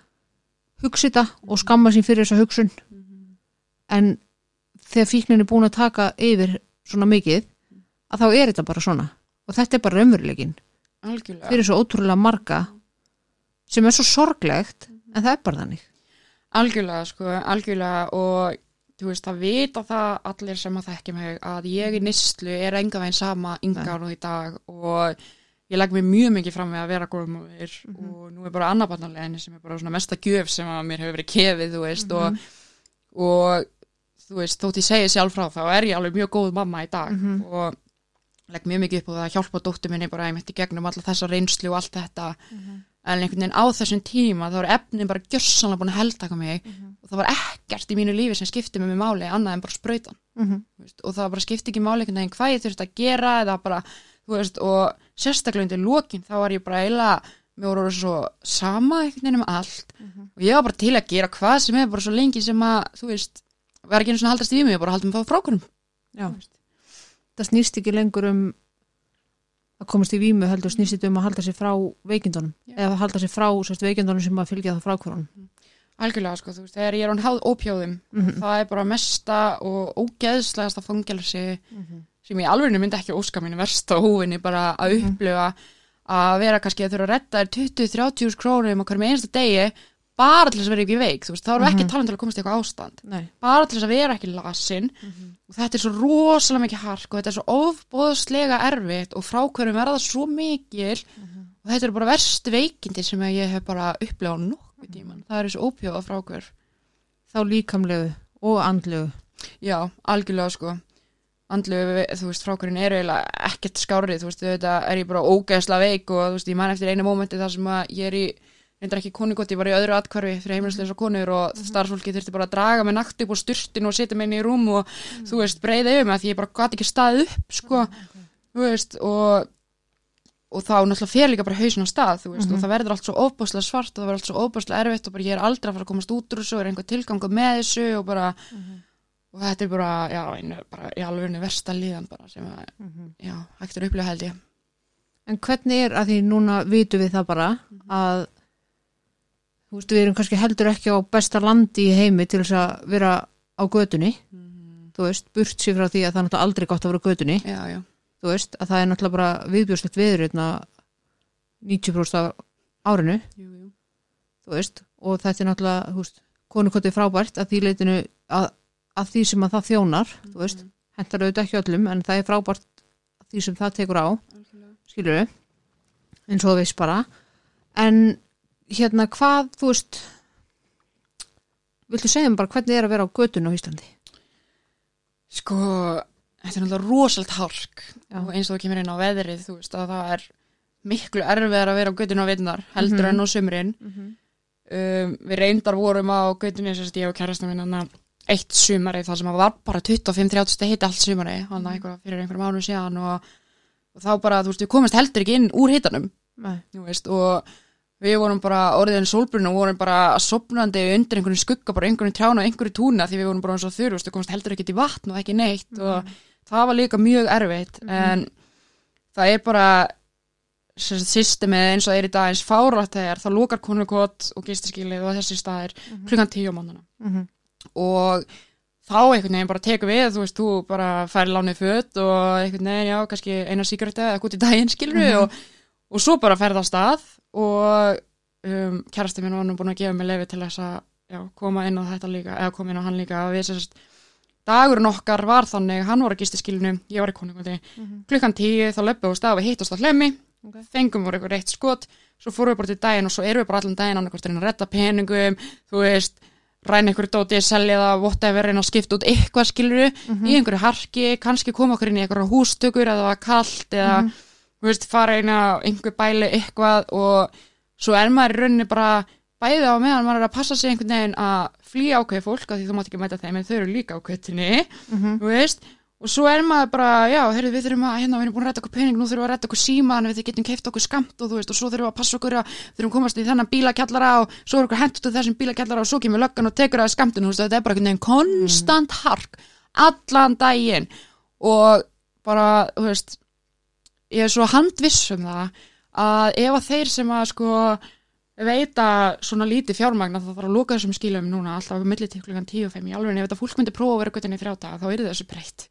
hugsa þetta og skamma sín fyrir þessa hugsun. En þegar fíknin er búin að taka yfir svona mikið, að þá er þetta bara svona. Og þetta er bara raunveruleikin Algjörlega. fyrir svo ótrúlega marga sem er svo sorglegt, en það er bara þannig. Algjörlega, sko, algjörlega og þú veist, það vita það allir sem að þekki mig að ég í nýslu er enga veginn sama yngar og í dag og ég legg mér mjög mikið fram við að vera góðum og ver og nú er bara annabarnarleginni sem er bara svona mesta gjöf sem að mér hefur verið kefið, þú veist og, og þú veist, þótt ég segi sjálf frá þá er ég alveg mjög góð mamma í dag og legg mjög mikið upp á það að hjálpa dóttur minni bara einmitt í gegnum alla þessa reynslu og allt þetta en einhvern veginn á þessum tíma þá er efnin bara gjörsanlega búin að heldaka mig og það var ekkert í mínu lífi sem skipti með mig máli annað en bara sprautan Mm -hmm. og það bara skipti ekki máli einhvern veginn hvað ég þurfti að gera eða bara, þú veist, og sérstaklega undir lokin þá var ég bara eiginlega mér voru svo sama einhvern veginn um allt og ég var bara til að gera hvað sem er bara svo lengi sem að, þú veist var ekki einu svona haldast í mig, ég bara haldum að fá frákurum Já. Það snýst ekki lengur um að komast í vímu heldur snýst um að halda sér frá veikindunum Já. eða halda sér frá sérst, veikindunum sem að fylgja það frákvörunum. algjörlega, sko, þú veist, þegar ég er hann háð ópjóðum Mhm. það er bara mesta og ógeðslegasta fangelsi sem ég alveg myndi ekki óska mínu versta hófinni bara að upplifa að vera kannski að þurfa að þér 20-30 krónum á hverjum einasta degi bara til þess að vera ekki veik, veist, þá við ekki að tala um til að komast í eitthvað ástand, Nei. bara til þess að vera ekki lasin. Og þetta er svo rosalega mikið hark og þetta er svo ofbóðslega erfitt og frákvörum verða svo mikil. Og þetta eru bara verstu veikindi sem ég hef bara upplifað á nokkuð tíman, það er þessu ópjóða frákvör Þá líkamlegu og andlegu. Já, algjörlega sko. Andlu, þú veist, frákurinn er eiginlega ekkert skárið, þú veist, þetta er ég bara ógeðslega veik og þú veist, ég man eftir einu mómenti þar sem að ég er í, reyndar ekki konugott, ég var í öðru atkvarfi fyrir heimilisleisa konur og starfsfólki þurfti bara að draga mig nakt upp á styrtin og setja mig inn í rúm og þú veist, breyða mig að því ég bara gati ekki staðið upp, sko, þú veist, og og þá náttúrulega fer líka bara hausin á stað þú veist, og það verður allt svo óbúslega svart og það verður allt svo óbúslega erfitt og bara ég er aldrei að fara að komast út úr þessu og er einhver tilgangu með þessu og bara og þetta er bara, já, einu, bara í alveg versta líðan bara sem að, já, hægt er upplega held ég. En hvernig er, að því núna vitum við það bara að þú veist, við erum kannski heldur ekki á besta landi í heimi til þess að vera á götunni. Þú veist, burt sér frá því að það er aldrei gott að vera á götunni. Já, já, þú veist, að það er náttúrulega bara viðbjörslegt viður hérna 90% af árinu. Jú, jú. veist, og þetta er náttúrulega þú veist, konukotið frábært að því leitinu að, að því sem að það þjónar þú veist, hentar auðvitað ekki öllum en það er frábært því sem það tekur á við eins og veist bara. En hérna hvað, þú veist viltu segja mér bara hvernig er að vera á götun á Íslandi Sko, þetta er náttúrulega rosalega hark Já. og eins og þú kemur inn á veðrið, þú veist, að það er miklu erfiðar að vera á göttinu á veitunar heldur Mhm. en á sumrin. Um, við reyndar vorum á göttinu, sérst ég og kærastum minn hana, eitt sumari þar sem að var bara 25-30 stið hitti allt sumari, hann eitthvað fyrir einhverjum ánum síðan og, og þá bara, þú veist, við komast heldur ekki inn úr hitanum, Nei. þú veist, og við vorum bara orðin sólbrun og vorum bara sopnandi undir einhverjum skugga, bara einhverjum trjána og einhverjum túna því við vorum bara eins og þurr, þú komast heldur ekki í vatn og ekki neitt og það var líka mjög erfitt en það er bara systemið eins og það er í dag eins fárætt þegar það lokar konukot og gistaskilið og þessi staðir klukkan tíu á mánana Mhm. og þá einhvern veginn bara tekur við, þú veist, þú bara færi lánið föt og einhvern veginn, já, kannski eina síkarta eða eitthvað í daginn, skilur og, og svo bara ferða á stað og um, kærasti minn var nú búin að gefa mig lefi til þess að já, koma inn á þetta líka, eða koma inn á hann líka. Og við sérst, dagurinn okkar var þannig, hann var að gisti skilinu, ég var í konungandi klukkan tíu, þá löpum við á stað og við hittast á hlemmi, Ok. fengum voru eitthvað reitt skot, svo fórum við bara til daginn og svo erum við bara allan daginn annarkvort að að redda peningum, þú veist, ræna einhverju dóti, selja það, whatever, reyna að skipta út eitthvað skiluru, í einhverju harki, kannski koma okkur inn í einhverju hústökur eða kallt eða, þú veist, fara inn á einhver bæli eitthvað og svo er maður í rauninni bara bæði á meðan maður er að passa sig einhvern veginn að flýja ákveði fólk af því þú mátt ekki mæta þeim en þau eru líka á kvötinni þú veist, og svo er maður bara já, heyrðu, við þurfum að, hérna, við erum búin að rætta okkur pening nú þurfum við að rætta okkur síma, en við getum keift okkur skamt og þú veist, og svo þurfum við að passa okkur að þurfum að komast í þennan bílakjallara og svo er okkur hendt út þessum bílakjallara og svo kemur löggan og tekur að skamtinu, þú veist, þetta er bara einhvern veginn konstant hark, allan daginn. Og bara, þú veist ég er svo handviss um það að ef að þeir sem að sko veita svona lítið fjármagna þá þarf að loka þessum skilum núna alltaf milli til klukkan 10 og 5 í alveg ef þetta fólk myndi prófa að vera göttinni í þrjá daga þá er þessu breytt.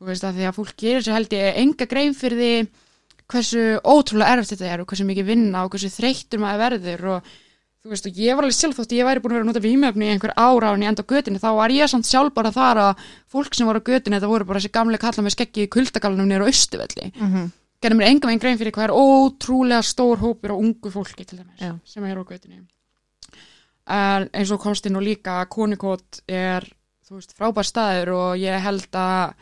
Þú veist að því að fólk gerir sér held ég enga grein fyrir því hversu ótrúlega erfitt þetta er og hversu mikið vinna og hversu þreyttur maður verður og þú veist og ég var alveg sjálf þótt ég væri búin að vera að nota vímöfni í einhver ára en ég enda á götinni þá var ég samt sjálf bara þar að fólk sem voru á götinni þetta voru bara þessi gamle kalla með skeggi í kuldagalunum nýra á Östuvelli Mhm. Gerði mér enga veginn grein fyrir hvað er ótrúlega stór hópur á ungu fólki til dæmis Já. sem er á götinni en eins og komst inn og líka konikot er veist frábær staður og ég held að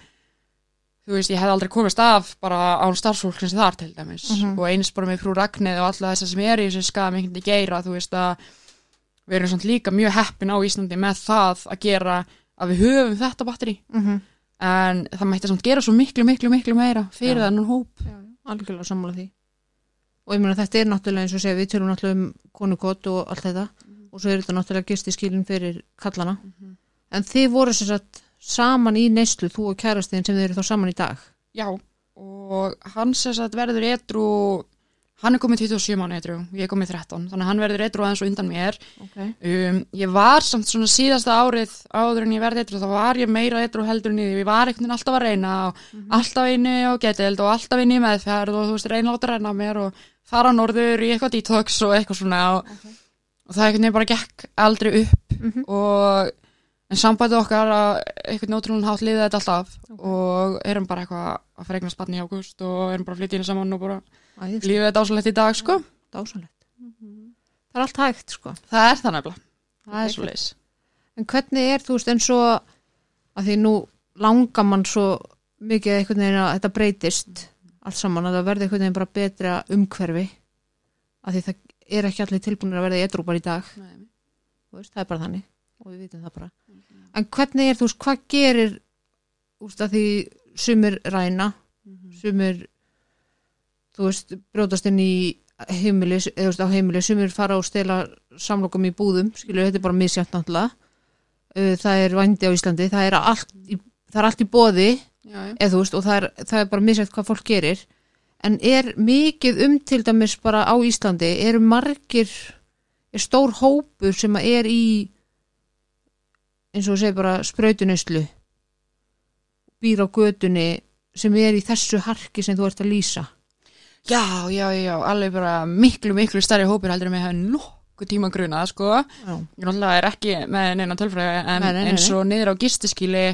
þú veist ég hef aldrei komist af bara án starfsfólksins þar til dæmis Mhm. og eins bara með frú Ragnið og alla þess sem er í þessu skam einhvern veginn geira þú veist að við erum svona líka mjög heppin á Íslandi með það að gera að við höfum þetta batteri Mhm. en það mætti samt gera svo miklu miklu miklu meira fyrir Já. þennan hóp algjörlega sammála því. Og ég meina þetta er náttúrulega eins og segja við tölum náttúrulega um konukott og allt þetta og svo er þetta náttúrulega gisti skilin fyrir kallana en þið voru sem sagt saman í neyslu þú og kærastin sem þið eru þá saman í dag? Já, og hann sem sagt verður edru, hann er komið 27 mánu edru, ég er komið 13, þannig að hann verður edru aðeins og undan mér. okay. Um, ég var samt svona síðasta árið áður en ég verði edru, þá var ég meira edru heldur en ég, var veginn alltaf að reyna og alltaf inni og getild og alltaf í meðferð og þú veist, reyna að láta reyna mér og fara á norður í eitthvað detox og eitthvað svona og, og það einhvern veginn bara gekk aldrei upp Mhm. og en sambætið okkar að einhvern ótrúlega hátt liðið þetta alltaf og erum bara eitthvað að fregna spanni í ágúst og erum bara að flytja inn saman og bara lífið þetta ásalegt í dag sko. Dásanlegt það er allt hægt sko. Það er það nefnilega, það er svo leis en hvernig er þú veist eins og að því nú langar mann svo mikið einhvern veginn að þetta breytist allt saman að það verði einhvern veginn bara betra umhverfi að því það er ekki allir tilbúinir að verða í edrú bara í dag. Veist, það er bara þannig. Og við vitum það bara. En hvernig er þú veist, hvað gerir úst, að því sumir ræna sumir þú veist, brjótast inn í heimili, eða þú veist, á heimili sumir fara og stela samlokum í búðum skilur, þetta er bara misjænt náttúrulega. Uh, það er vændi á Íslandi það er allt í, er allt í bóði eða þú veist og það er, það er bara misætt hvað fólk gerir. En er mikið um til dæmis bara á Íslandi eru margir er stór hópur sem að er í eins og þú segir bara sprautunuslu býr á götunni sem er í þessu harki sem þú ert að lýsa já, já, já, alveg bara miklu, miklu stærri hópur heldur en við hefum nokkuð tíma grunað, sko. Já, ég náttúrulega er ekki með neina tölfræði en Nei, nei, nei, eins og niður á gistiskíli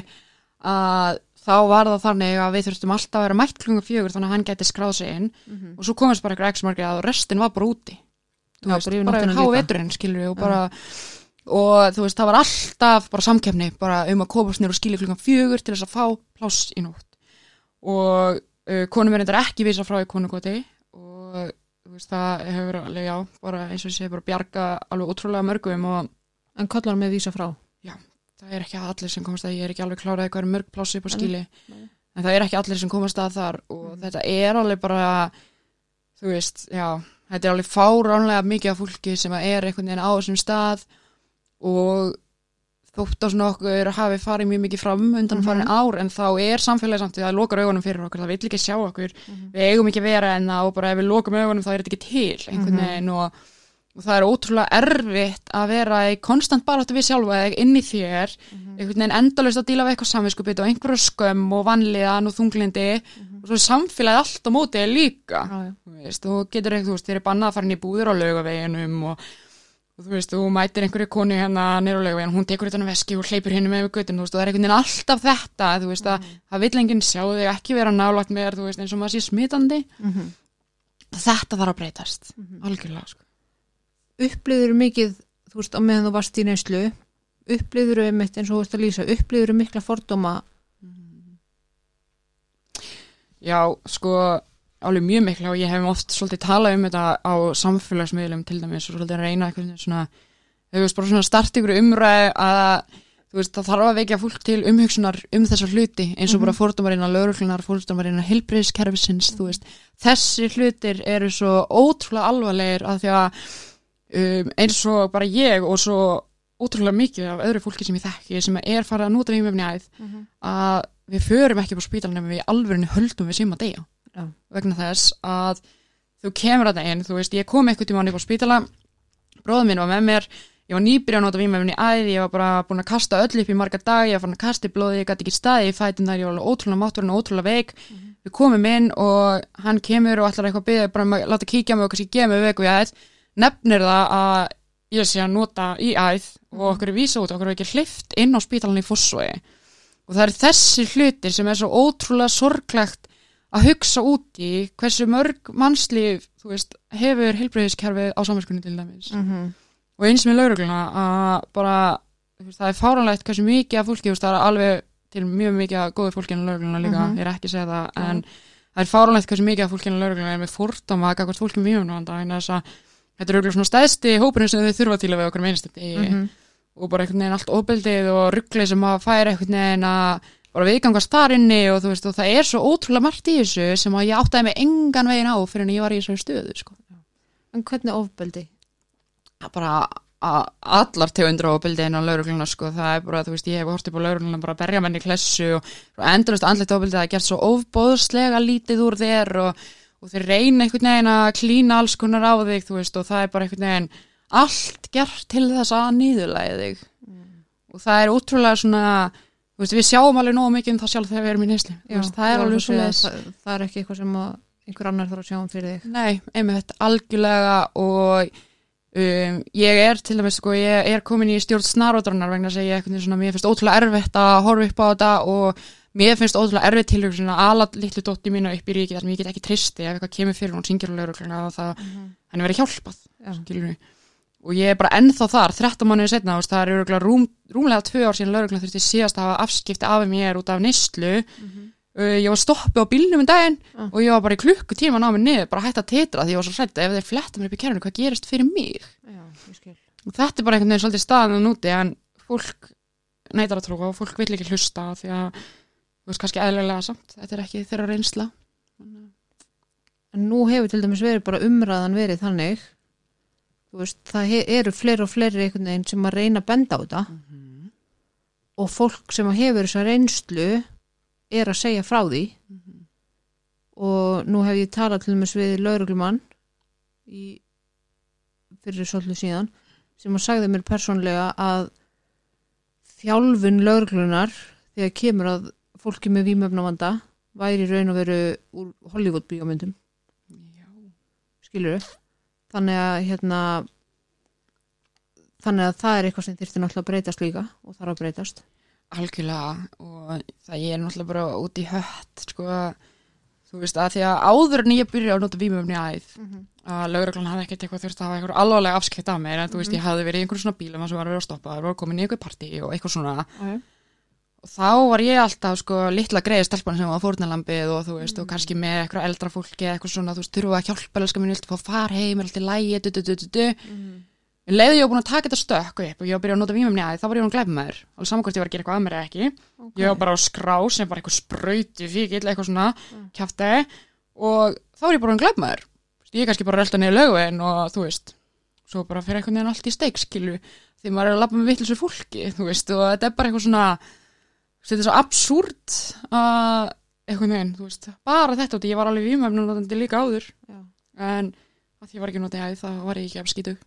að þá var það þannig að við þurftum alltaf að vera mætt klunga fjögur þannig að hann gæti skráð sig inn. Mhm. og svo komast bara eitthvað x margir að restin var bara úti. Þú Já, veist, bara yfir bara nóttina há líka. veturinn skilur við og bara og þú veist það var alltaf bara samkefni bara um að komast nýr og skilja klunga fjögur til þess að fá pláss í nótt. Og uh, konum er þetta ekki vísa frá í konugoti og veist það hefur alveg já bara eins og ég segi bara bjarga alveg ótrúlega mörgum og en kallar með vísa frá það er ekki allir sem komast að ég er ekki alveg klárað hvað er mörg plássi upp á skíli nei. en það er ekki allir sem komast að þar og Mhm. þetta er alveg bara þú veist, já þetta er alveg fáránlega mikið af fólki sem er einhvern veginn á þessum stað og þótt á svona okkur hafi farið mjög mikið fram undan farin Mhm. ár en þá er samfélagi samt við að loka augunum fyrir okkur, það vill ekki sjá okkur Mhm. við eigum ekki að vera en og bara ef við lokum augunum þá er þetta ekki til einhvern Mhm. veginn og, og það er ótrúlega erfitt að vera í konstant baráttu við sjálfa inn í þér einhvern veginn endalaust að díla við eitthvað samvinskupið og einhverju skömm og vanlíðan og þunglindi og svo er samfélagið allt á móti þér líka já. þú veist, þú getur eitthvað, þú veist, þér er bannað að fara inn í búður á laugaveginum og, og þú veist, þú mætir einhverju konu hérna á laugavegin, hún tekur utan að veski og hleypur henni með við göttin, þú veist, og það er einhvern veginn alltaf þetta, þú veist, að það vill enginn sjá þig ekki vera nálagt með þér, þú veist, eins og maður sé smitandi Mhm. þetta þarf að breytast, Mhm. algjörlega sko. upplýður mikið þú veist á meðan þú varst í neyslu upplýður einmitt eins og þú veist að lýsa upplýður mikla fordóma Já, sko, alveg mjög mikla og ég hef oft svolítið talað um þetta á samfélagsmiðlum til dæmis og svolítið að reyna eitthvað svona, þau veist, bara svona start ykkur umræð að þú veist, það þarf að vekja fólk til umhugsunar um þessar hluti eins og Mhm. bara fordómar innan lauruglunar, fordómar innan heilbreyðskerfisins, þú veist, þessi hlutir eru svo ótrúlega alvarlegir að því að um, eins og bara ég og svo ótrúlega mikið af öðru fólki sem ég þekki sem er farið að nota vímöfni æð að við förum ekki á spítal nema við í alvörinu höldum við sem að deyja Já. vegna þess að þú kemur að það inn, þú veist, ég kom eitthvað tíma upp á spítala, bróðum minn var með mér ég var nýbyrja að nota vímöfni æð ég var bara búin að kasta öll upp í marga dag ég var fann að kasta í blóði, ég gæti ekki staði í fætin þar ég var alveg ótrúlega mátturinn og ótrúlega veik. Við komum inn og hann kemur og ætlar eitthvað að byggja, bara að láta kíkja mig og kannski gefa mig veik og ég æð. Nefnir það að ég sé að nota í æð og okkur er vísa út, okkur er ekki hlift inn á spítalan í Fossvogi. Og það er þessi hlutir sem er svo ótrúlega sorglegt að hugsa út í hversu mörg mannslíf veist, hefur heilbreyðiskerfið á samverskunni til dæmis -hmm. og eins með laurugluna að bara veist, það er fáranlegt hversu mikið af fólki veist, það er alveg til mjög mikið af góðu fólki en laurugluna líka, Mhm. ég er ekki að segja það en það er fáranlegt hversu mikið af fólki en laurugluna er með fordama að gagvart fólki mjög að þetta er auðvitað svona stæðsti hópurinn sem þau þurfa til að við okkur meinstu Mhm. og bara einhvern veginn allt óbeldið og rugglið sem að færa einhvern veginn að bara viðgangast þar inni og þú veist og það er svo ótrúlega margt í þessu sem að ég áttaði mig engan veginn á fyrir en ég var í þessari stöðu sko. en hvernig ofbeldi Það er bara allar tegundur óbeldið inn á laurugluna sko. það er bara, þú veist, ég hef hort upp á laurugluna bara að berja menni klessu og, og endurist andlegt óbeldið það er gert svo ofbóðslega lítið úr þér og, og þeir reyna einhvern veginn að klína alls konar á þig þú veist og það er bara einhvern veginn allt gert til þess að nýðulæði þig og það er útrúlega svona veist, við sjáum alveg nógu mikið um það sjálf þegar við erum í veist, það er alveg svo svona það, það er ekki eitthvað sem einhver annar þarf að sjá um fyrir þig. Nei, einmitt, algjörlega og um, ég er til dæmis sko, ég er komin í stjórn snaródrannar vegna að ég eitthvað svona, mér finnst ótrúlega erfitt að horfa upp á þetta og mér finnst ótrúlega erfitt til svona ala litlu dótti mína upp í ríki þar sem ég get ekki tristi ef eitthvað kemur fyrir hún laurugluna og það henni verið hjálpað og ég er bara ennþá þar, 13 mánuðið setna það er örugglega rúm, rúmlega tvö ár síðan lauruglan þurfti síðast að hafa afskipti af mér út af neyslu. Uh, ég var stoppi á bílnum um daginn Ah. og ég var bara í klukkutíma ná mig niður, bara hægt að tetra því ég var svo hrætt ef þeir fletta mér upp í kerfinu, hvað gerist fyrir mig? Já, og þetta er bara einhvern veginn svolítið staðan núti en fólk neitar að trúa og fólk vill ekki hlusta því að þú veist kannski eðlilega samt þetta er ekki þeirra reynsla. En nú hefur til dæmis verið bara umræðan verið þannig veist, það eru fleiri og fleiri einhvern veginn sem að reyna að benda á þetta. Og fólk sem hefur þessa reynslu er að segja frá því. Og nú hef ég talað til dæmis við lauruglumann í fyrir svolítið síðan sem að sagði mér persónlega að þjálfun lauruglunar þegar kemur að fólki með vímöfnavanda væri raun og veru úr Hollywood bíómyndum skilur þannig að hérna þannig að það er eitthvað sem þyrfti náttúrulega að breytast líka og þarf að breytast. Algjörlega og það ég er náttúrulega bara út í hött sko þú veist að því að áður en ég byrja að nota vímöfni æð að lauruglan hafði ekkert eitthvað þurft að hafa eitthvað alvarlega afskrift af mér en þú veist ég hafði verið í einhverjum svona bílum sem var að vera að stoppa, það var komin í einhver partí og eitthvað svona. Okay. Og þá var ég alltaf sko litla greiði stelpan sem var fórnalambið og þú veist og kannski með eitthvað eldra fólki eitthvað svona þú veist þurfa að hjálpa elskar mín viltu fá far heim er allt í lægi en leiði ég var búin að taka þetta stökk upp og ég var að byrja að nota vímumni að þá var ég að glæpa með þér og saman hvort ég var að gera eitthvað að mér eða ekki. Ég var bara á skrá sem var eitthvað sprauti fíkil eitthvað svona kjafti og þá var ég bara að glæpa með þér ég er kannski bara að relta niður lögvegin og þú veist svo bara fyrir einhvern veginn allt í steik skilu því maður er að labba með vittlisur fólki þú veist og þetta er bara eitthvað svona þetta er svo absúrt að einhvern veginn, þú veist, bara þetta ég var alveg vímöfnum líka áður. Já. en að því ég var ekki notið hæð þá var ég ekki af skítu.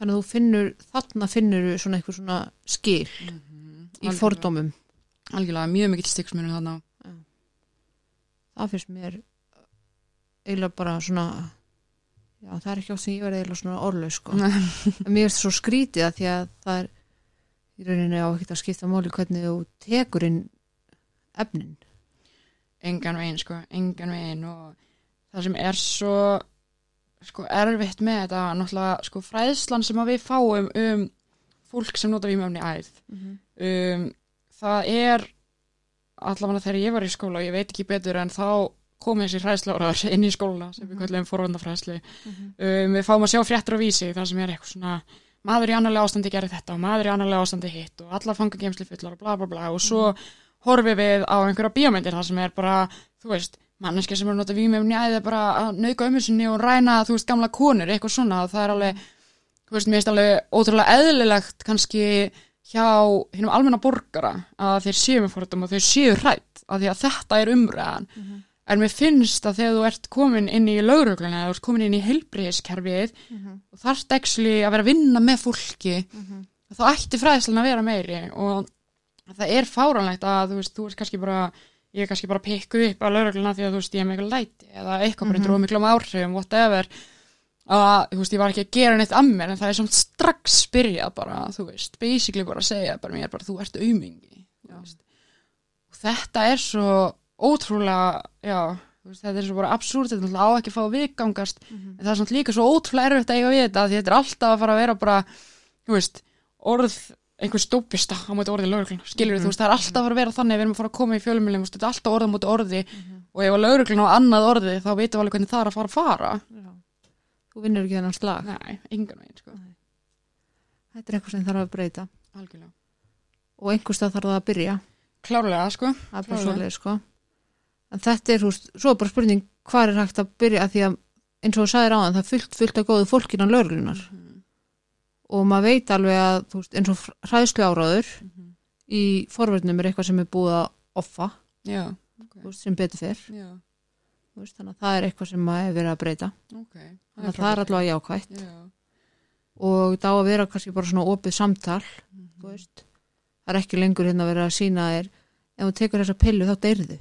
Þannig að þú finnur þarna finnur svona eitthvað svona skil í fordómum. Algjörlega mjög mikið stiksmunum þarna það finnst mér eiginlega bara svona já það er ekki átt sem ég verði eiginlega svona orðlaus sko. en mér finnst svo skrítið að því að það er í rauninni á ekkert að skipta máli hvernig þú tekur inn efnin. Engan veginn sko, engan veginn og það sem er svo sko erfitt með þetta náttúrulega sko fræðslan sem við fáum um fólk sem nota vímöfni æð. Um, það er allavega þegar ég var í skóla og ég veit ekki betur en þá komið þessi hræðsláraður inn í skóla sem við kallum forvandafræðslu um, við fáum að sjá fréttur á vísi þar sem er eitthvað svona maður í annarlega ástandi gerir þetta og maður í annarlega ástandi hitt og allar fanga gemsli fullar og bla bla bla. Og svo horfum við á einhverja bíómyndir þar sem er bara, þú veist manneski sem er að nota vímefni æði bara að nauka ömmu sinni og ræna, þú veist, gamla konur eitthvað svona. Og það er alveg þú veist, mér finnst alveg ótrúlega eðlilegt kannski hjá hinnum almenna borgara að þeir séu með fórtum og þeir séu hrætt af því að þetta er umræðan en mér finnst að þegar þú ert komin inn í laurugluna, þú ert komin inn í heilbriðiskerfið og þarft ekki að vera að vinna með fólki þá ætti fræðslan að vera meiri og það er fáránlegt að þú veist, þú ert kannski bara ég er kannski bara að pikku upp að laurugluna því að þú veist, ég er mikil læti eða eitthvað bara dróð miklum áhrifum, whatever. Að, þú veist, ég var ekki að gera neitt að mér en það er samt strax byrjað bara, þú veist, basically bara að segja bara mér bara, þú ert aumingi þetta er svo ótrúlega, já veist, þetta er svo bara absúrt, þetta er náttúrulega á ekki að fá að viðgangast, en það er samt líka svo ótrúlega erfitt að eiga við þetta, þetta er alltaf að fara að vera bara, þú veist, orð einhver stópista á móti orði lauruglun skilur þú veist, það er alltaf að fara að vera þannig við erum að fara að koma í fjölumilum, þetta er alltaf orða móti orði. Og ef að lauruglun á annað orði þá veitum við alveg hvernig það er að fara að fara. Já. þú vinnur ekki þennan slag. Nei, engan veginn, sko. Þetta er eitthvað sem þarf að breyta. Algjörlega. og einhverstað þarf það að byrja. Klárlega, sko. Klálega. svoleið sko en þetta er, veist, svo bara spurning hvað er hægt að byrja? Að því að eins og þú sagðir áðan, það er fullt, fullt að góðu fólkin á lauruglunar og maður veit alveg að, þú veist, eins og hræðslu áráður í forverðnum er eitthvað sem er búið að offa, Já, þú veist, sem betur fyrr veist, þannig að það er eitthvað sem maður hefur verið að breyta. Ok. Þannig að það er allavega jákvætt. Já, og það á að vera kannski bara svona opið samtal þú veist, það er ekki lengur hérna að vera að sína þér ef þú tekur þessa pillu þá deyrðu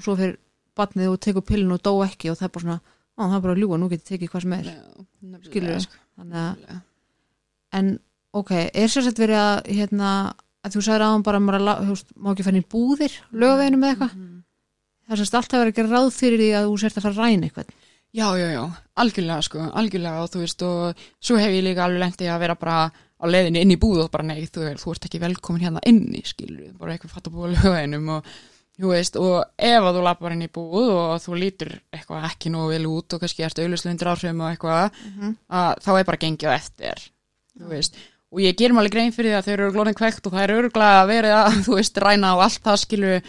og svo fyrir batnið og tekur pillun og dó ekki og það er bara svona, á það er bara að ljúga, nú getur tekið hvað sem er Skilurðu? sko, nefnilega. en ok er sér sett verið að hérna, að þú sagðir aðan bara að maður má ekki í búðir, lögaveginu með eitthvað Mhm. það er sérst alltaf verið að gera ráð fyrir því að þú sért að fara að ræna eitthvað Já, já, já, algjörlega sko, algjörlega og þú veist og svo hef ég líka alveg lendið að vera bara á leiðinni inn í búð og bara nei, þú, þú ert ekki velkomin hérna inni, skilur bara eitthvað fatt að þú veist, og ef að þú lappar inn í búð og þú lítur eitthvað ekki nógu vel út og kannski ertu auðvitað áhrifum og eitthvað, að þá er bara gengið á eftir, þú veist. Og ég ger alveg grein fyrir því að þau eru glóðin kveikt og það er örgulega verið að, þú veist, ræna og allt það skilur,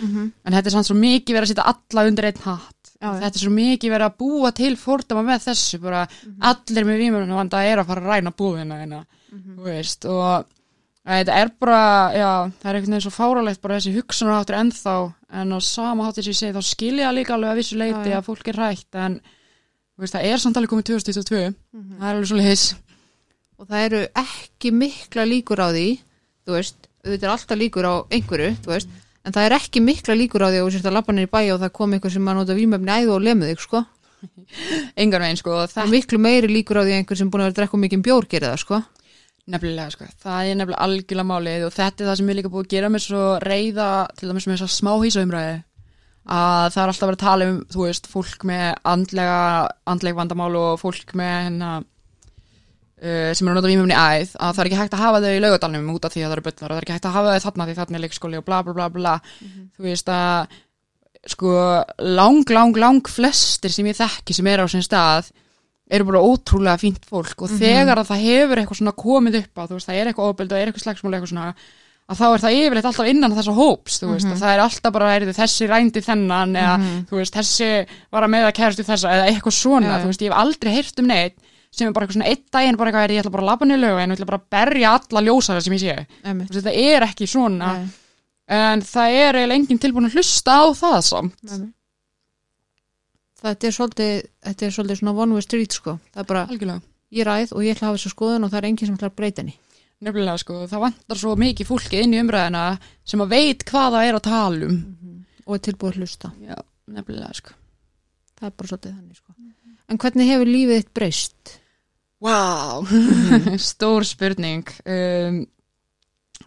en þetta er samt svo mikið verið að setja alla undir einn hatt. Já, þetta er svo mikið verið að búa til fordama með þessu, bara allir með vímurinn vanda er að fara að ræna búðina þeina, þú veist. Og Þetta er bara, já, það er einhvern veginn svo fáralegt bara þessi hugsunarháttur ennþá en á sama háttur sem ég segi þá skilja líka alveg að vissu leiti Já, að fólk er rætt en veist, það er samt alveg komið 2022 Mhm. það er alveg svo leiðis og það eru ekki mikla líkur á því þú veist, þetta er alltaf líkur á einhverju, þú veist, en það er ekki mikla líkur á því að þú sérst að niður í bæja og það kom einhver sem að nota vímöfni æðu og lemur þig, sko. Engan veginn sko, það það er miklu meiri líkur á því einhver sem búin að vera að drekka mikið bjór gerir það, sko nefnilega sko, það er nefnilega algjörlega málið og þetta er það sem ég líka búið að gera mér svo reyða til dæmis með þess að smá hísaumræði að það er alltaf verið að tala um þú veist, fólk með andlega andleg vandamál og fólk með hérna uh, sem er að nota vímumni æð að það er ekki hægt að hafa þau í laugadalnum út af því að það eru böllar og það er ekki hægt að hafa þau þarna því þarna er leikskóli og bla bla bla bla. Þú veist að sko lang lang lang flestir sem ég þekki sem er á sem stað eru bara ótrúlega fínt fólk og þegar að það hefur eitthvað svona komið upp á, þú veist, það er eitthvað ofbeld og er eitthvað slagsmál eitthvað svona, að þá er það yfirleitt alltaf innan þessa hóps, þú veist, að það er alltaf bara, er þessi rændi þennan eða, þú veist, þessi var að með að kærastu þessa eða eitthvað svona, já. þú veist, ég hef aldrei heyrt um neitt sem er bara eitthvað svona eitt daginn bara eitthvað er ég ætla bara að labba niður lögu en ég ætla bara að berja alla ljósara sem ég sé. Veist, þetta er ekki svona Nei, en það er eiginlega enginn tilbúin að hlusta á það samt. Nei. Þetta er svolítið þetta er svolítið svona one way street, sko það er bara, algjörlega ég ræð og ég ætla að hafa þessu skoðun og það er enginn sem ætla að breyta henni Nefnilega sko, það vantar svo mikið fólki inn í umræðina sem að veit hvað það er að tala um. og er tilbúið að hlusta Já, nefnilega sko. það er bara svolítið þannig, sko en hvernig hefur lífið þitt breyst? Vá, stór spurning. Um,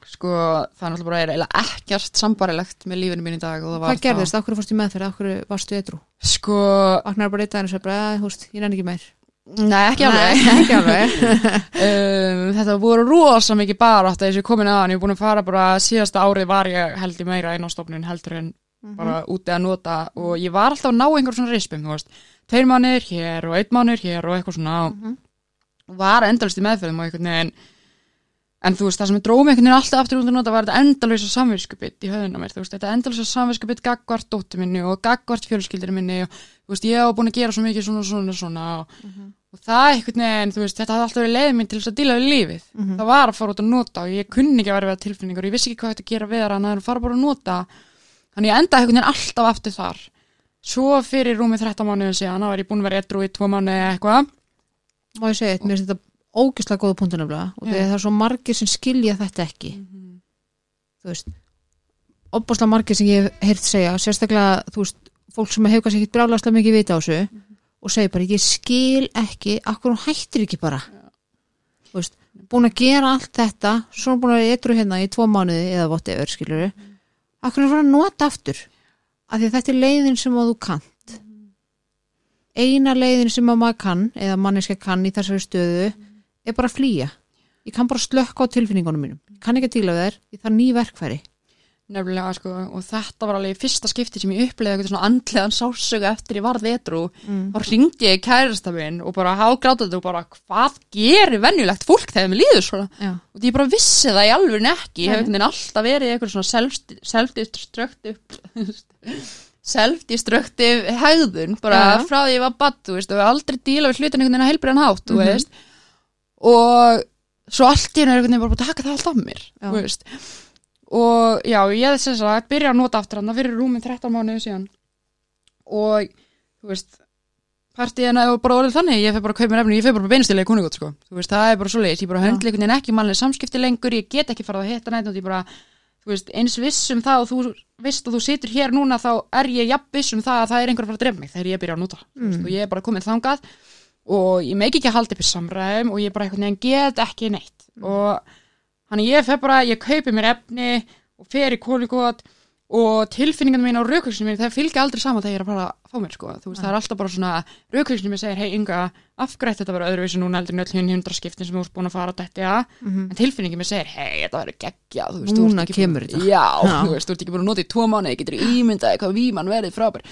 sko, það er náttúrulega bara eiginlega ekkert sambarilegt með lífinu mín í dag. og það var Hvað gerðist? Akkur fórst í meðferð? Akkur varstu? Það, sko, Vaknar bara eitt aðeins og bara, "Æ, þú veist, ég nenni ekki meir nei ekki alveg. Nei, ekki alveg um, þetta voru rosa mikið bara átt að þessi komin aðan. Ég er búin að fara bara síðasta árið var ég held í meira inn á stofnun heldur en bara úti að nota og ég var alltaf að ná einhver svona rispum, þú veist, tveir mánir hér og einn mánir hér og eitthvað svona Mhm. og var endalist í meðferðum og einhvern veginn en þú veist, það sem er drómi einhvern veginn alltaf aftur út að nota var þetta endalisa samvinskubitt í höfðuna mér, þú veist, þetta endalisa samvinskubitt gagvart dóttur minni og gagvart fjölskyldir minni og þú veist, ég hef búin að gera svo mikið svona svona svona og, og það einhvern veginn, þú veist, þetta hafði alltaf verið leið minn til þess að díla við lífið. Það var að fara út að nota og ég kunni ekki að vera við tilfinningar og ég vissi ekki hvað þetta að gera við það en að fara bara að nota. Þannig ég endaði einhvern veginn alltaf aftur þar. Svo fyrir rúmið 13 mánuðin síðan þá var ég búin að vera edru í tvo mánuði eða eitthvað. Má ég eitt, mér finnst þetta ógislega góða punktu nefnilega og þegar það er svo margir sem skilja þetta ekki. Þú veist opbáslega margir sem ég hef heyrt segja sérstaklega, þú veist, fólk sem hefur kannski ekkit brjálaslega mikið vita á þessu og segir bara, ég skil ekki akkur hún hættir ekki bara? Þú veist, búin að gera allt þetta svo búin að vera eitthvað hérna í tvo mánuði eða whatever, skilur akkur er svona að nota aftur? Af því að þetta er leiðin sem þú kannt. Eina leiðin sem að maður kann eða manneska kann í þessari stöðu er bara að flýja. Ég kann bara slökka á tilfinningunum mínum. Ég kann ekki að díla við þær, ég þarf ný verkfæri. Nefnilega sko og þetta var alveg fyrsta skipti sem ég uppleiði eitthvað svona andlegan sásögu eftir ég varð etru mm. þá ringdi ég kærasta minn og bara hágrátandi og bara hvað gerir venjulegt fólk þegar mér líður svona? Já. og ég bara vissi það í alveg ekki. Ég hef einhvern veginn alltaf verið eitthvað svona self- self-destructive self-destructive hegðun bara Já, frá því ég var badd og aldrei díla við hlutin einhvern veginn að heilbriðan hátt þú Mhm. Og svo allt í henni er einhvern veginn bara búin að taka það allt af mér Já. og já, ég þess að byrja að nota aftur hann fyrir rúmin 13 mánuðu síðan og þú veist partíðina er bara orðið þannig ég fer bara að kaupa efni, ég fer bara beinustilega í kuningótt sko. þú veist, það er bara svo leiðis, ég bara höndla einhvern veginn ekki mannlega samskipti lengur, ég get ekki farað að hitta nætt og ég bara, þú veist, eins viss um það og þú veist og þú situr hér núna þá er ég jafn viss um það að það er einhver að fara að drefa mig þegar ég byrja að nota, þú veist, Mm. og ég er bara komin þangað og ég meik ekki að halda upp í samræðum og ég bara einhvern veginn get ekki neitt og Þannig ég fer bara, ég kaupi mér efni og fer í kólikot og tilfinningarna mín á raukvöksinu mín, það fylgja aldrei saman þegar ég er að fara að fá mér, sko. Þú veist, það er alltaf bara svona, raukvöksinu mín segir, hei, Inga, af hverju ætti þetta vera öðruvísi núna heldur en öll hinn hundra skiptin sem þú ert búin að fara að detti að, Mhm. en tilfinningin mér segir, hei, þetta verður geggja, þú veist, þú Núna ekki kemur þetta. Já, Já. þú veist, þú ert ekki búin að nota í tvo mánuði, getur ímyndaði hvað víman verið frábær,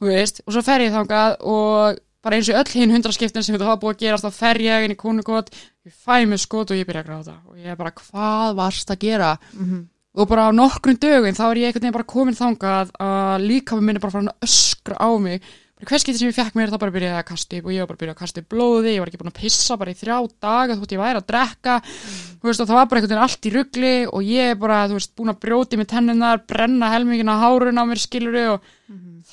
þú veist, og svo fer ég þangað og bara eins og öll hinn hundra skiptin sem þetta hafa búið að gerast, þá fer ég inn í kónugót, ég fæ mér skot og ég byrja að gráta og ég er bara, hvað varst að gera? Mhm. og bara á nokkrum dögum þá er ég einhvern veginn bara komin þangað að líka með minni bara fara að öskra á mig hvers getið sem ég fekk mér þá bara byrjaði að kasta upp og ég var bara byrjaði að kasta upp blóði ég var ekki búin að pissa bara í þrjá daga þótt ég væri að drekka. Þú veist og það var bara einhvern veginn allt í ruggli og ég er bara þú veist búin að brjóti með tennunar brenna helmingina hárun á mér skiluru og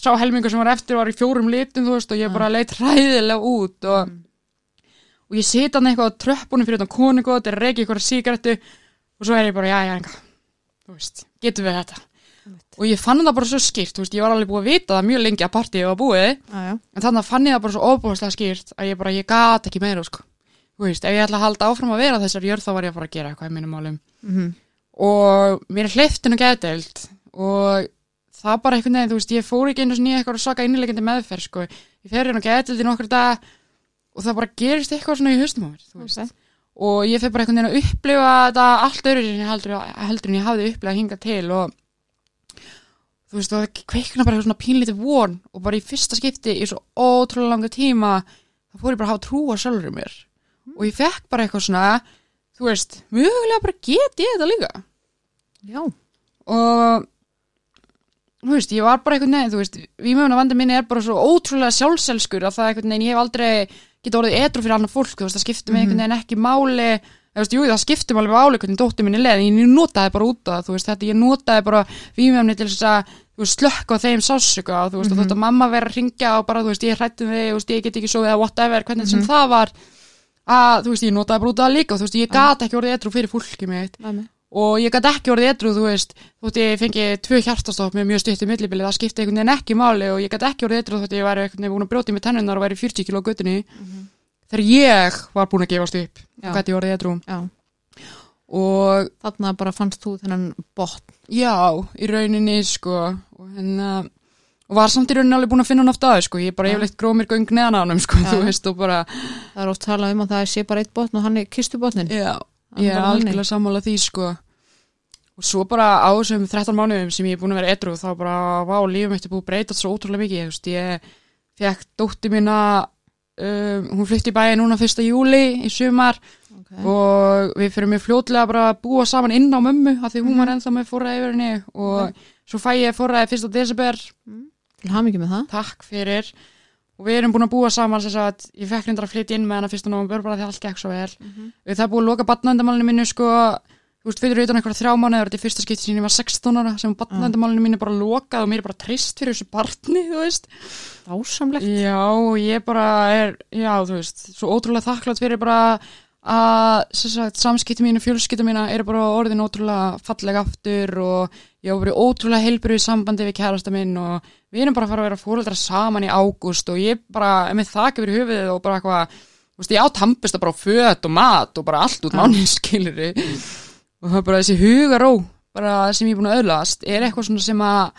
sá helmingur sem var eftir var í fjórum litum þú veist og ég bara leitt hræðilega út og, og ég sita hann eitthvað á tröppunum fyrir þetta konungótt er reiki eitthvað sígarettu og svo er ég bara, já, já, enga þú veist, getum við þetta og ég fann það bara svo skýrt, þú veist, ég var alveg búið að vita það mjög lengi að partíið var búið Já, já. en þannig að fann ég það bara svo óbúðslega skýrt að ég bara, ég gat ekki meira, sko þú veist, ef ég ætla að halda áfram að vera þessar jörð þá var ég að fara að gera eitthvað í mínum málum Mhm. og mér er hleyftin og geðdeild og það bara einhvern veginn, þú veist, ég fór ekki einu sinni í eitthvað svaka innilegjandi meðferð, sko ég fer hérna og geðdeild í nokkur dag og það bara gerist eitthvað svona í haustum á mér, þú veist Ok. og ég fer bara einhvern veginn að upplifa þetta allt öðru heldur, en ég hafði upplifað hinga til og þú veist, og það kveikna bara eitthvað svona pínlítið von og bara í fyrsta skipti í svo ótrúlega langa tíma þá fór ég bara að hafa trú á sjálfur mér. Og ég fekk bara eitthvað svona þú veist, mögulega bara get ég þetta líka. Já. og þú veist, ég var bara einhvern veginn, þú veist vímöfuna vandi minni er bara svo ótrúlega sjálfselskur að það einhvern veginn, ég hef aldrei geta orðið edru fyrir annar fólk, þú veist, það skiptir mig einhvern veginn ekki máli, veist, jú, það skiptir mig alveg máli hvernig dóttir minni leið, en ég notaði bara út af það, þú veist, þetta, ég notaði bara vímöfni til þess að, þú veist, slökka á þeim sásuga, þú veist, og þetta mamma verið að ringja og bara, þú veist, ég hrættum þú veist, ég get ekki svo eða whatever, hvernig sem það var að, þú veist, ég notaði bara út af það líka og þú veist, ég gat ekki orðið edru fyrir fólki mitt. Næmi. og ég gæti ekki orðið edru, þú veist þótt ég fengi tvö hjartastopp með mjög stuttu millibili, það skipti einhvern veginn ekki máli og ég gæti ekki orðið edru þótt ég væri einhvern veginn búin að brjóti með tennunar og væri 40 kilo á guttunni þegar ég var búin að gefast upp gæti ég orðið edru Já. og Þarna bara fannst þú þennan botn. já, í rauninni sko og hérna og var samt í rauninni alveg búin að finna hann oft aðeins sko, ég bara Já. yfirleitt gróð mér göng neðan á hann sko, Já. þú veist, og bara Það er oft talað um að það sé bara eitt botn og hann er kistubotnin. Já, Hann ég er bara algjörlega sammála því sko og svo bara á þessum 13 mánuðum sem ég er búin að vera edru þá bara, vá, lífum mitt er búið að breyta svo ótrúlega mikið, þú veist, ég fekk dóttir mína um, hún flytti í bæði núna 1. júli í sumar Okay. og við fyrir mjög fljótlega bara að búa saman inn á mömmu af því hún Mhm. var ennþá með forræði yfir henni og svo fæ ég forræði 1. desember Til hamingi með það. takk fyrir og við erum búin að búa saman þess að ég fekk reyndar að flytja inn með hana fyrst og nóvember bara því allt gekk svo vel við það búið að loka batnaðendamálinu mínu sko, þú veist, fyrir utan eitthvað þrjá mánuður þetta er fyrsta skipti sem ég var 16 ára sem batnaðendamálinu mínu bara lokað og mér er bara trist fyrir þessu barni, þú veist. Dásamlegt. já, og ég bara er, já, þú veist svo ótrúlega þakklátt fyrir bara að samskipti mínu, fjölskipti mína eru bara orðin ótrúlega fallega aftur og ég hafa verið ótrúlega heilbrið sambandi við kærasta minn og við erum bara að fara að vera fóreldra saman í ágúst og ég bara er með þak yfir höfuðið og bara eitthvað þú veist, ég á tampist bara á föt og mat og bara allt út mánu skilur og það er bara þessi hugaró bara sem ég er búin að öðlast er eitthvað svona sem að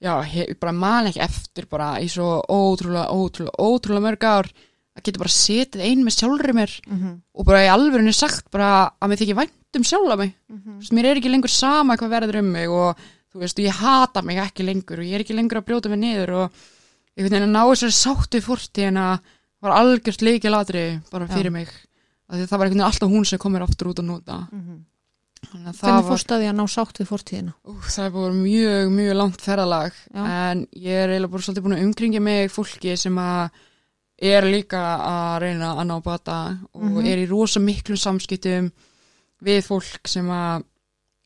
já, ég bara man ekki eftir bara í svo ótrúlega, ótrúlega, ótrúlega mörg ár að geta bara setið ein með sjálfri mér Mhm. og bara í alvörinu sagt bara að mér þykir vænt um sjálfa mig Mhm. Þú veist, mér er ekki lengur sama hvað verður um mig og þú veist, ég hata mig ekki lengur og ég er ekki lengur að brjóta mig niður og ég veit að ná þessari sáttu fórtíðina var algjört leikilatri bara Já. fyrir mig því að það var einhvern veginn alltaf hún sem komir aftur út að nota að það Hvernig fórst að því að ná sátt við fortíðina? ú, það er búin mjög, mjög langt ferðalag Já. en ég er eiginlega bara svolítið búin að umkringja mig fólki sem að er líka að reyna að ná bata og Mhm. er í rosa miklum samskiptum við fólk sem að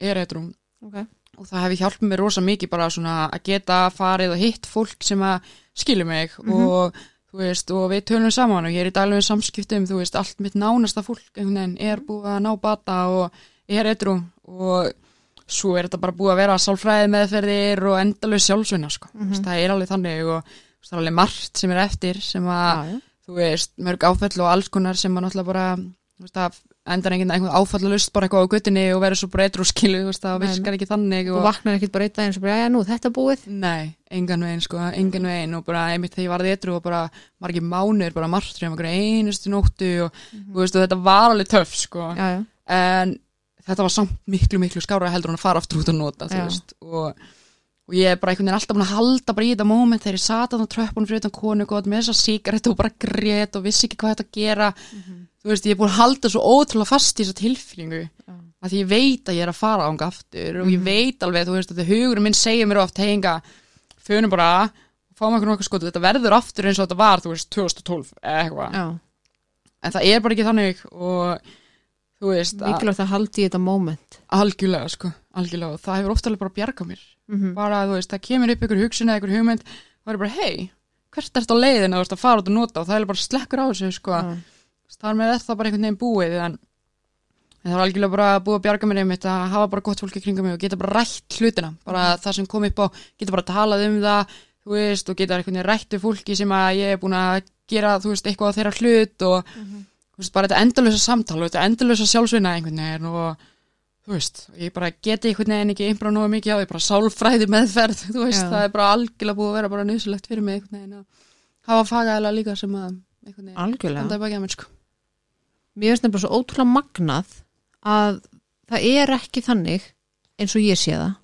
er eitthvað Okay. og það hefði hjálpað mér rosa mikið bara svona að geta farið og hitt fólk sem að skilur mig Mhm. og þú veist, og við tölum saman og ég er í daglegum samskiptum, þú veist, allt mitt nánasta fólk er búið að ná bata og er eitthvað og svo er þetta bara búið að vera sálfræði meðferðir og endalög sjálfsvinna sko. mm Mhm. það er alveg þannig og það er alveg margt sem er eftir sem að Já, já. þú veist, mörg áfell og alls konar sem að náttúrulega bara það endar einhvern einhvern áfallalust bara eitthvað á guttinni og verður svo breytur og skilu, það virkar ekki þannig Þú og vaknar ekkit bara eitt daginn sem bara, já, nú, þetta búið. Nei, engan veginn sko, engan veginn og bara einmitt þegar ég varði etru og bara margir mánuður bara margir um einhverju einustu nóttu og þú veist og þetta var alveg töff sko Já, já. en þetta var samt miklu miklu skára heldur en að fara aftur út að nota og, og ég er bara einhvern veginn alltaf búin að halda bara í þetta moment þegar ég sat á tröppunum fyrir utan konu gott með þessa sígarettu og bara grét og vissi ekki hvað þetta gera. Þú veist ég er búin að halda svo ótrúlega fast í þessa tilfinningu Já. að ég veit að ég er að fara ánga aftur og ég veit alveg, þú veist, að hugurinn minn segir mér oft heginga, fönum bara fáum okkur nokkuð skotu, þetta verður aftur eins og þetta var, þú veist, 2012 mikilvægt að haldi þetta moment. Algjörlega sko, algjörlega. Og það hefur oftalega bara bjargað mér. Mm bara, þú veist, það kemur upp ykkur hugsun eða ykkur hugmynd, það er bara, hei hvert ert á leiðin að þú ert að fara út og nota? Og það er bara slekkur á þessu, sko. Þar með er það bara einhvern veginn búið en, það er algjörlega bara búið að bjarga mér einmitt að hafa bara gott fólki kringum mig og geta bara rætt hlutina, bara það sem kom upp á geta bara talað um það, veist og geta einhvern veginn rætt við fólki sem að ég er búin að gera, veist, eitthvað á þeirra hlut og þú veist, bara þetta endalösa samtal og þetta endalösa sjálfsvinna einhvern veginn og þú veist, ég bara geti einhvern veginn ekki einbra nógu mikið á því, bara sálfræði meðferð, þú veist, Já. það er bara algjörlega búið að vera bara nýðsulegt fyrir mig einhvern veginn að hafa fagæðilega líka sem að einhvern veginn, algjörlega standa í baki að mér sko. mér finnst nefnilega svo ótrúlega magnað að það er ekki þannig eins og ég sé það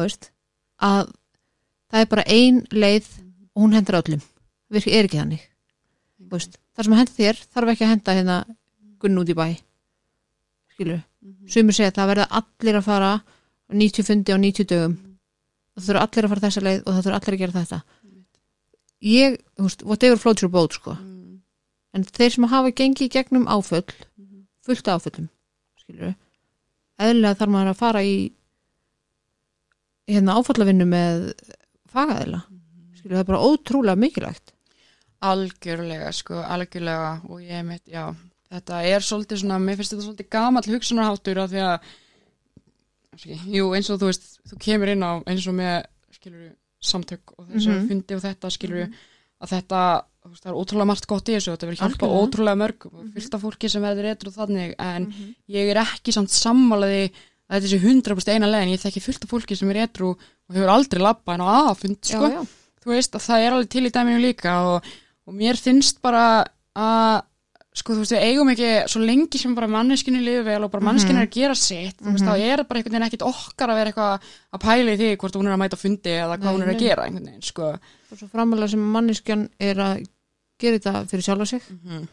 veist, að það er bara ein leið og hún hendur öllum virki er ekki þannig veist, það sem hendur þér þarf ekki að henda hérna gunn út í bæ. Skilur, sumir segja að það verða allir að fara á 90 fundi á 90 dögum. Og það þurfa allir að fara þessa leið og það þurfa allir að gera þetta. Ég, þú veist, whatever floats your boat sko. En þeir sem hafa gengið gegnum áföll fullt af áföllum skilur eðlilega þarf maður að fara í hérna áfallavinnu með fagaðila. Skilur það er bara ótrúlega mikilvægt Algjörlega, sko, algjörlega og ég mitt, já, þetta er svolítið svona, mér finnst þetta svolítið gamall hugsunarháttur af því að ekki, jú, eins og þú veist, þú kemur inn á eins og með, skilur samtök og þess að Mhm. fundi og þetta, skilur að þetta, þú veist, það er ótrúlega margt gott í þessu, þetta verður hjálpa Algjörlega. ótrúlega mörgum og fyllt af fólki sem verður eitthvað þannig, en ég er ekki samt sammálaði að þetta sé 100% eina legin, ég þekki fullt af fólki sem er etru og hefur aldrei labba en á aðfund, sko, já, já. þú veist að það er alveg til í dæminu líka og, og mér finnst bara að sko þú veist við eigum ekki svo lengi sem bara manneskinu liður vel og bara manneskinu er að gera sitt þú veist þá er bara einhvern veginn ekkit okkar að vera eitthvað að pæla í því hvort hún er að mæta á fundi eða hvað Nei, hún er að nei. gera einhvern veginn sko. Og svo framalega sem manneskjan er að gera þetta fyrir sjálfa sig. Mhm.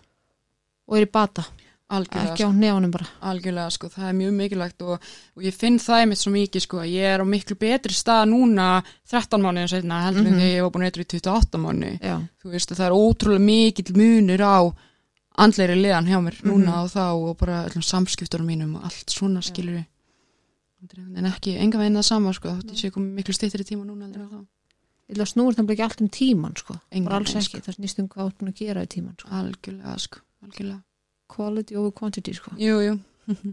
og er í bata, algjörlega, ekki á nefanum bara. Algjörlega sko. Það er mjög mikilvægt og, og ég finn það einmitt svo mikið sko að ég er á miklu betri stað núna 13 mánuðin setna heldur en Mhm. þegar ég var búin eitthvað í 28 mánuði. Já, þú veist að það er ótrúlega mikill munur á andleiri liðan hjá mér núna Mhm. og þá og bara öllum samskiptunum mínum og allt svona skilur en ekki, enga veginn það sama sko, þótt ég sé komið miklu stýttir í tíma núna heldur en þá, ég ætla að snúast það ekki allt um tíman sko, bara alls ekki. það snýst um hvað þú quality over quantity sko, jú, jú,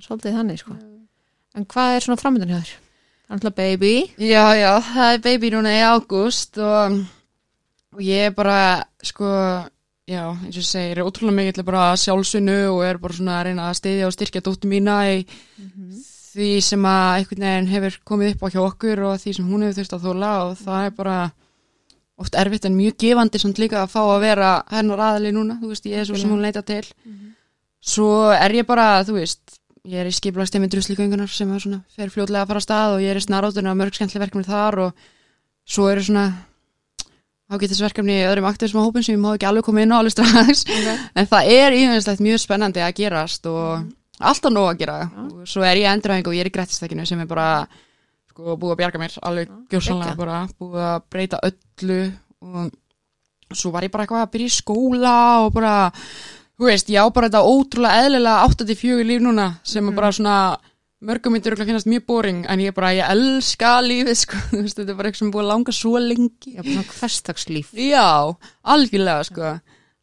svolítið þannig sko. En hvað er svona framöndan hjá þér? Alltaf baby. Já, já, það er baby núna í ágúst og, og ég er bara sko, já, eins og segir ótrúlega mikill bara sjálfsvinnu og er bara svona að reyna að stiðja og styrkja dóttur mína í því sem að einhvern veginn hefur komið upp á hjá okkur og því sem hún hefur þurft að þóla og það er bara oft erfitt en mjög gefandi samt líka að fá að vera hennar aðali núna, þú veist, ég er svo sem hún leita til svo er ég bara, þú veist ég er í skipulagstemi druslíköngunar sem er svona fer fljótlega að fara á stað og ég er í snarátunum að mörg skemmtileg verkefni þar og svo eru svona ágættisverkefni í öðrum aktivism á hópin sem ég má ekki alveg koma inn á alveg strax. En það er íðanslegt mjög spennandi að gerast og alltaf nóg að gera. Og svo er ég endurhæðing og ég er í grættistekinu sem er bara sko, búið að bjarga mér alveg gjörsanlega geggjað. bara búið að breyta öllu og svo var ég bara eitthvað að byrja í skóla og bara þú veist, ég á bara þetta ótrúlega eðlilega 84 líf núna sem er bara svona mörgum myndir örugglega finnast mjög boring en ég bara, ég elska lífið sko, þetta er bara eitthvað sem er búið að langa svo lengi. Hverstagslíf Já, algjörlega sko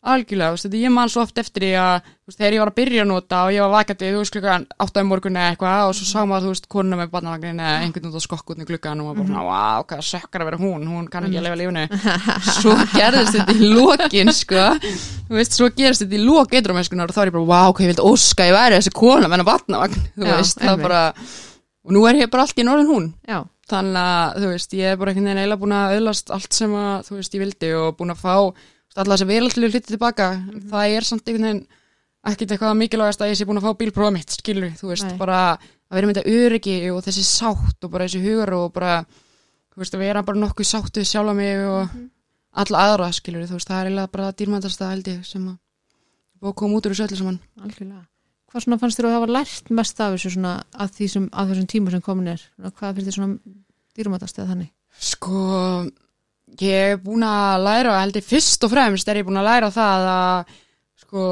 algjörlega, þú veist, ég man svo oft eftir því að veist, þegar ég var að byrja að nota og ég var vakandi, þú veist, klukkan 8 um morgun eða eitthvað og svo sá maður, þú veist, konuna með barnavagnin eða einhvern veginn á skokkutni klukkan og maður bara wow, hvað sökkar að vera hún, hún kann ekki að lifa lífinu. Svo gerðist þetta í lokin sko, þú veist, svo gerðist þetta í lok eitthrumennskunar og þá er ég bara, wow, hvað ég vildi óska ég væri þessi kona með hennar barnavagn. Þú Já, veist, það einmitt. bara og nú er ég bara allt í norðin hún. Já, þannig að þú veist, ég er bara einhvern veginn eiginlega búin að öðlast allt sem að þú veist, ég vildi og búin að fá þú veist, alla þess að veraldlu hluti tilbaka það er samt einhvern veginn ekkit eitthvað mikilvægast að ég sé búin að fá bílprófa mitt skilur, þú veist, Nei. bara að vera með þetta öryggi og þessi sátt og bara þessi hugur og bara, þú veist, að vera bara nokkuð sáttuð sjálfa mig og alla aðra skilur, þú veist, það er eiginlega bara dýrmæntast að held ég sem að búið að koma út úr þessu öllu saman. Algjörlega. Hvað svona fannst þér að hafa lært mest af þessu svona að, sem, að þessum tíma sem komin er? Hvað finnst þér svona dýrumætast eða þannig? Sko, ég er búin að læra, heldur fyrst og fremst er ég búin að læra það að sko,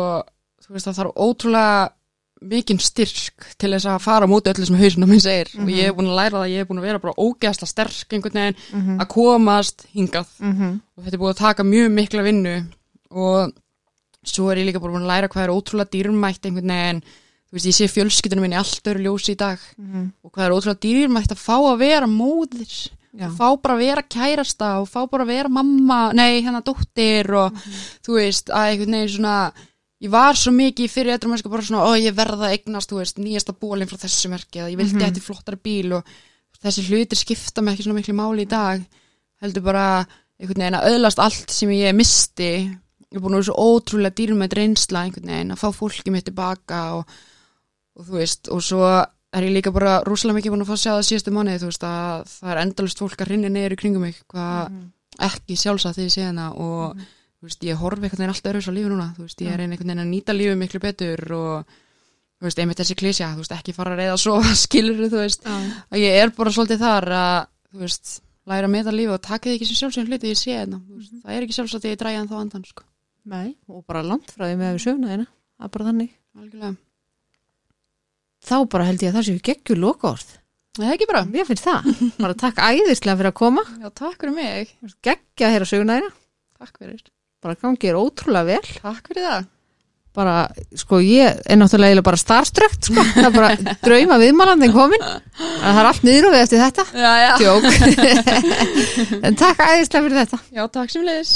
þú veist það þarf ótrúlega mikinn styrk til þess að fara móti öllu sem hausinn á minn segir. Og ég er búin að læra það, ég er búin að vera bara ógeðsla sterk einhvern veginn að komast hingað. Og þetta er búin að taka mjög mikla vinnu. Og svo er ég líka búin að læra hvað er ótrúlega dýrmætt einhvern veginn, þú veist ég sé fjölskyldunum minni allt öru ljósi í dag. Og hvað er ótrúlega dýrmætt að fá að vera móðir fá bara að vera kærasta og fá bara að vera mamma, nei hérna dóttir og þú veist að einhvern veginn svona ég var svo mikið fyrir eitthvað mennska bara svona, ó ég verða að eignast þú veist, nýjasta bólinn frá þessu merki eða ég vildi mm eftir flottari bíl og þessi hlutir skipta mig ekki svona miklu máli í dag. Heldur bara einhvern veginn að öðlast allt sem ég misti. Ég er búin að vera svo ótrúlega dýrmætt reynsla einhvern veginn að fá fólki mitt tilbaka og, og þú veist og svo er ég líka bara rúslega mikið búin að fá að sjá það síðustu mánuði þú veist að það er endalust fólk að rinna neyður í kringum mig hvað ekki sjálfsagt þegar ég sé hana og þú veist ég horfi einhvern veginn alltaf öðru á lífi núna þú veist ég er einhvern veginn að nýta lífi miklu betur og þú veist einmitt þessi klísja þú veist ekki fara að reyða svo skilur þú veist að ég er bara svolítið þar að þú veist læra að meta lífi og taka því ekki sem sjálfsögum hluti ég sé þú veist, það er ekki sjálfsagt að ég dræja en þá bara held ég að það séu geggjur lokaorð. Það er ekki bara? Mér finnst það, bara takk æðislega fyrir að koma. Já takk fyrir mig. Geggja að heyra söguna þeina takk fyrir. Bara gangið er ótrúlega vel. Takk fyrir það. Bara, sko, ég er náttúrulega bara starströkt, sko, það er bara drauma viðmælandin komin, það er allt niður og við eftir þetta, já já. Djók en takk æðislega fyrir þetta. Já takk sem leiðis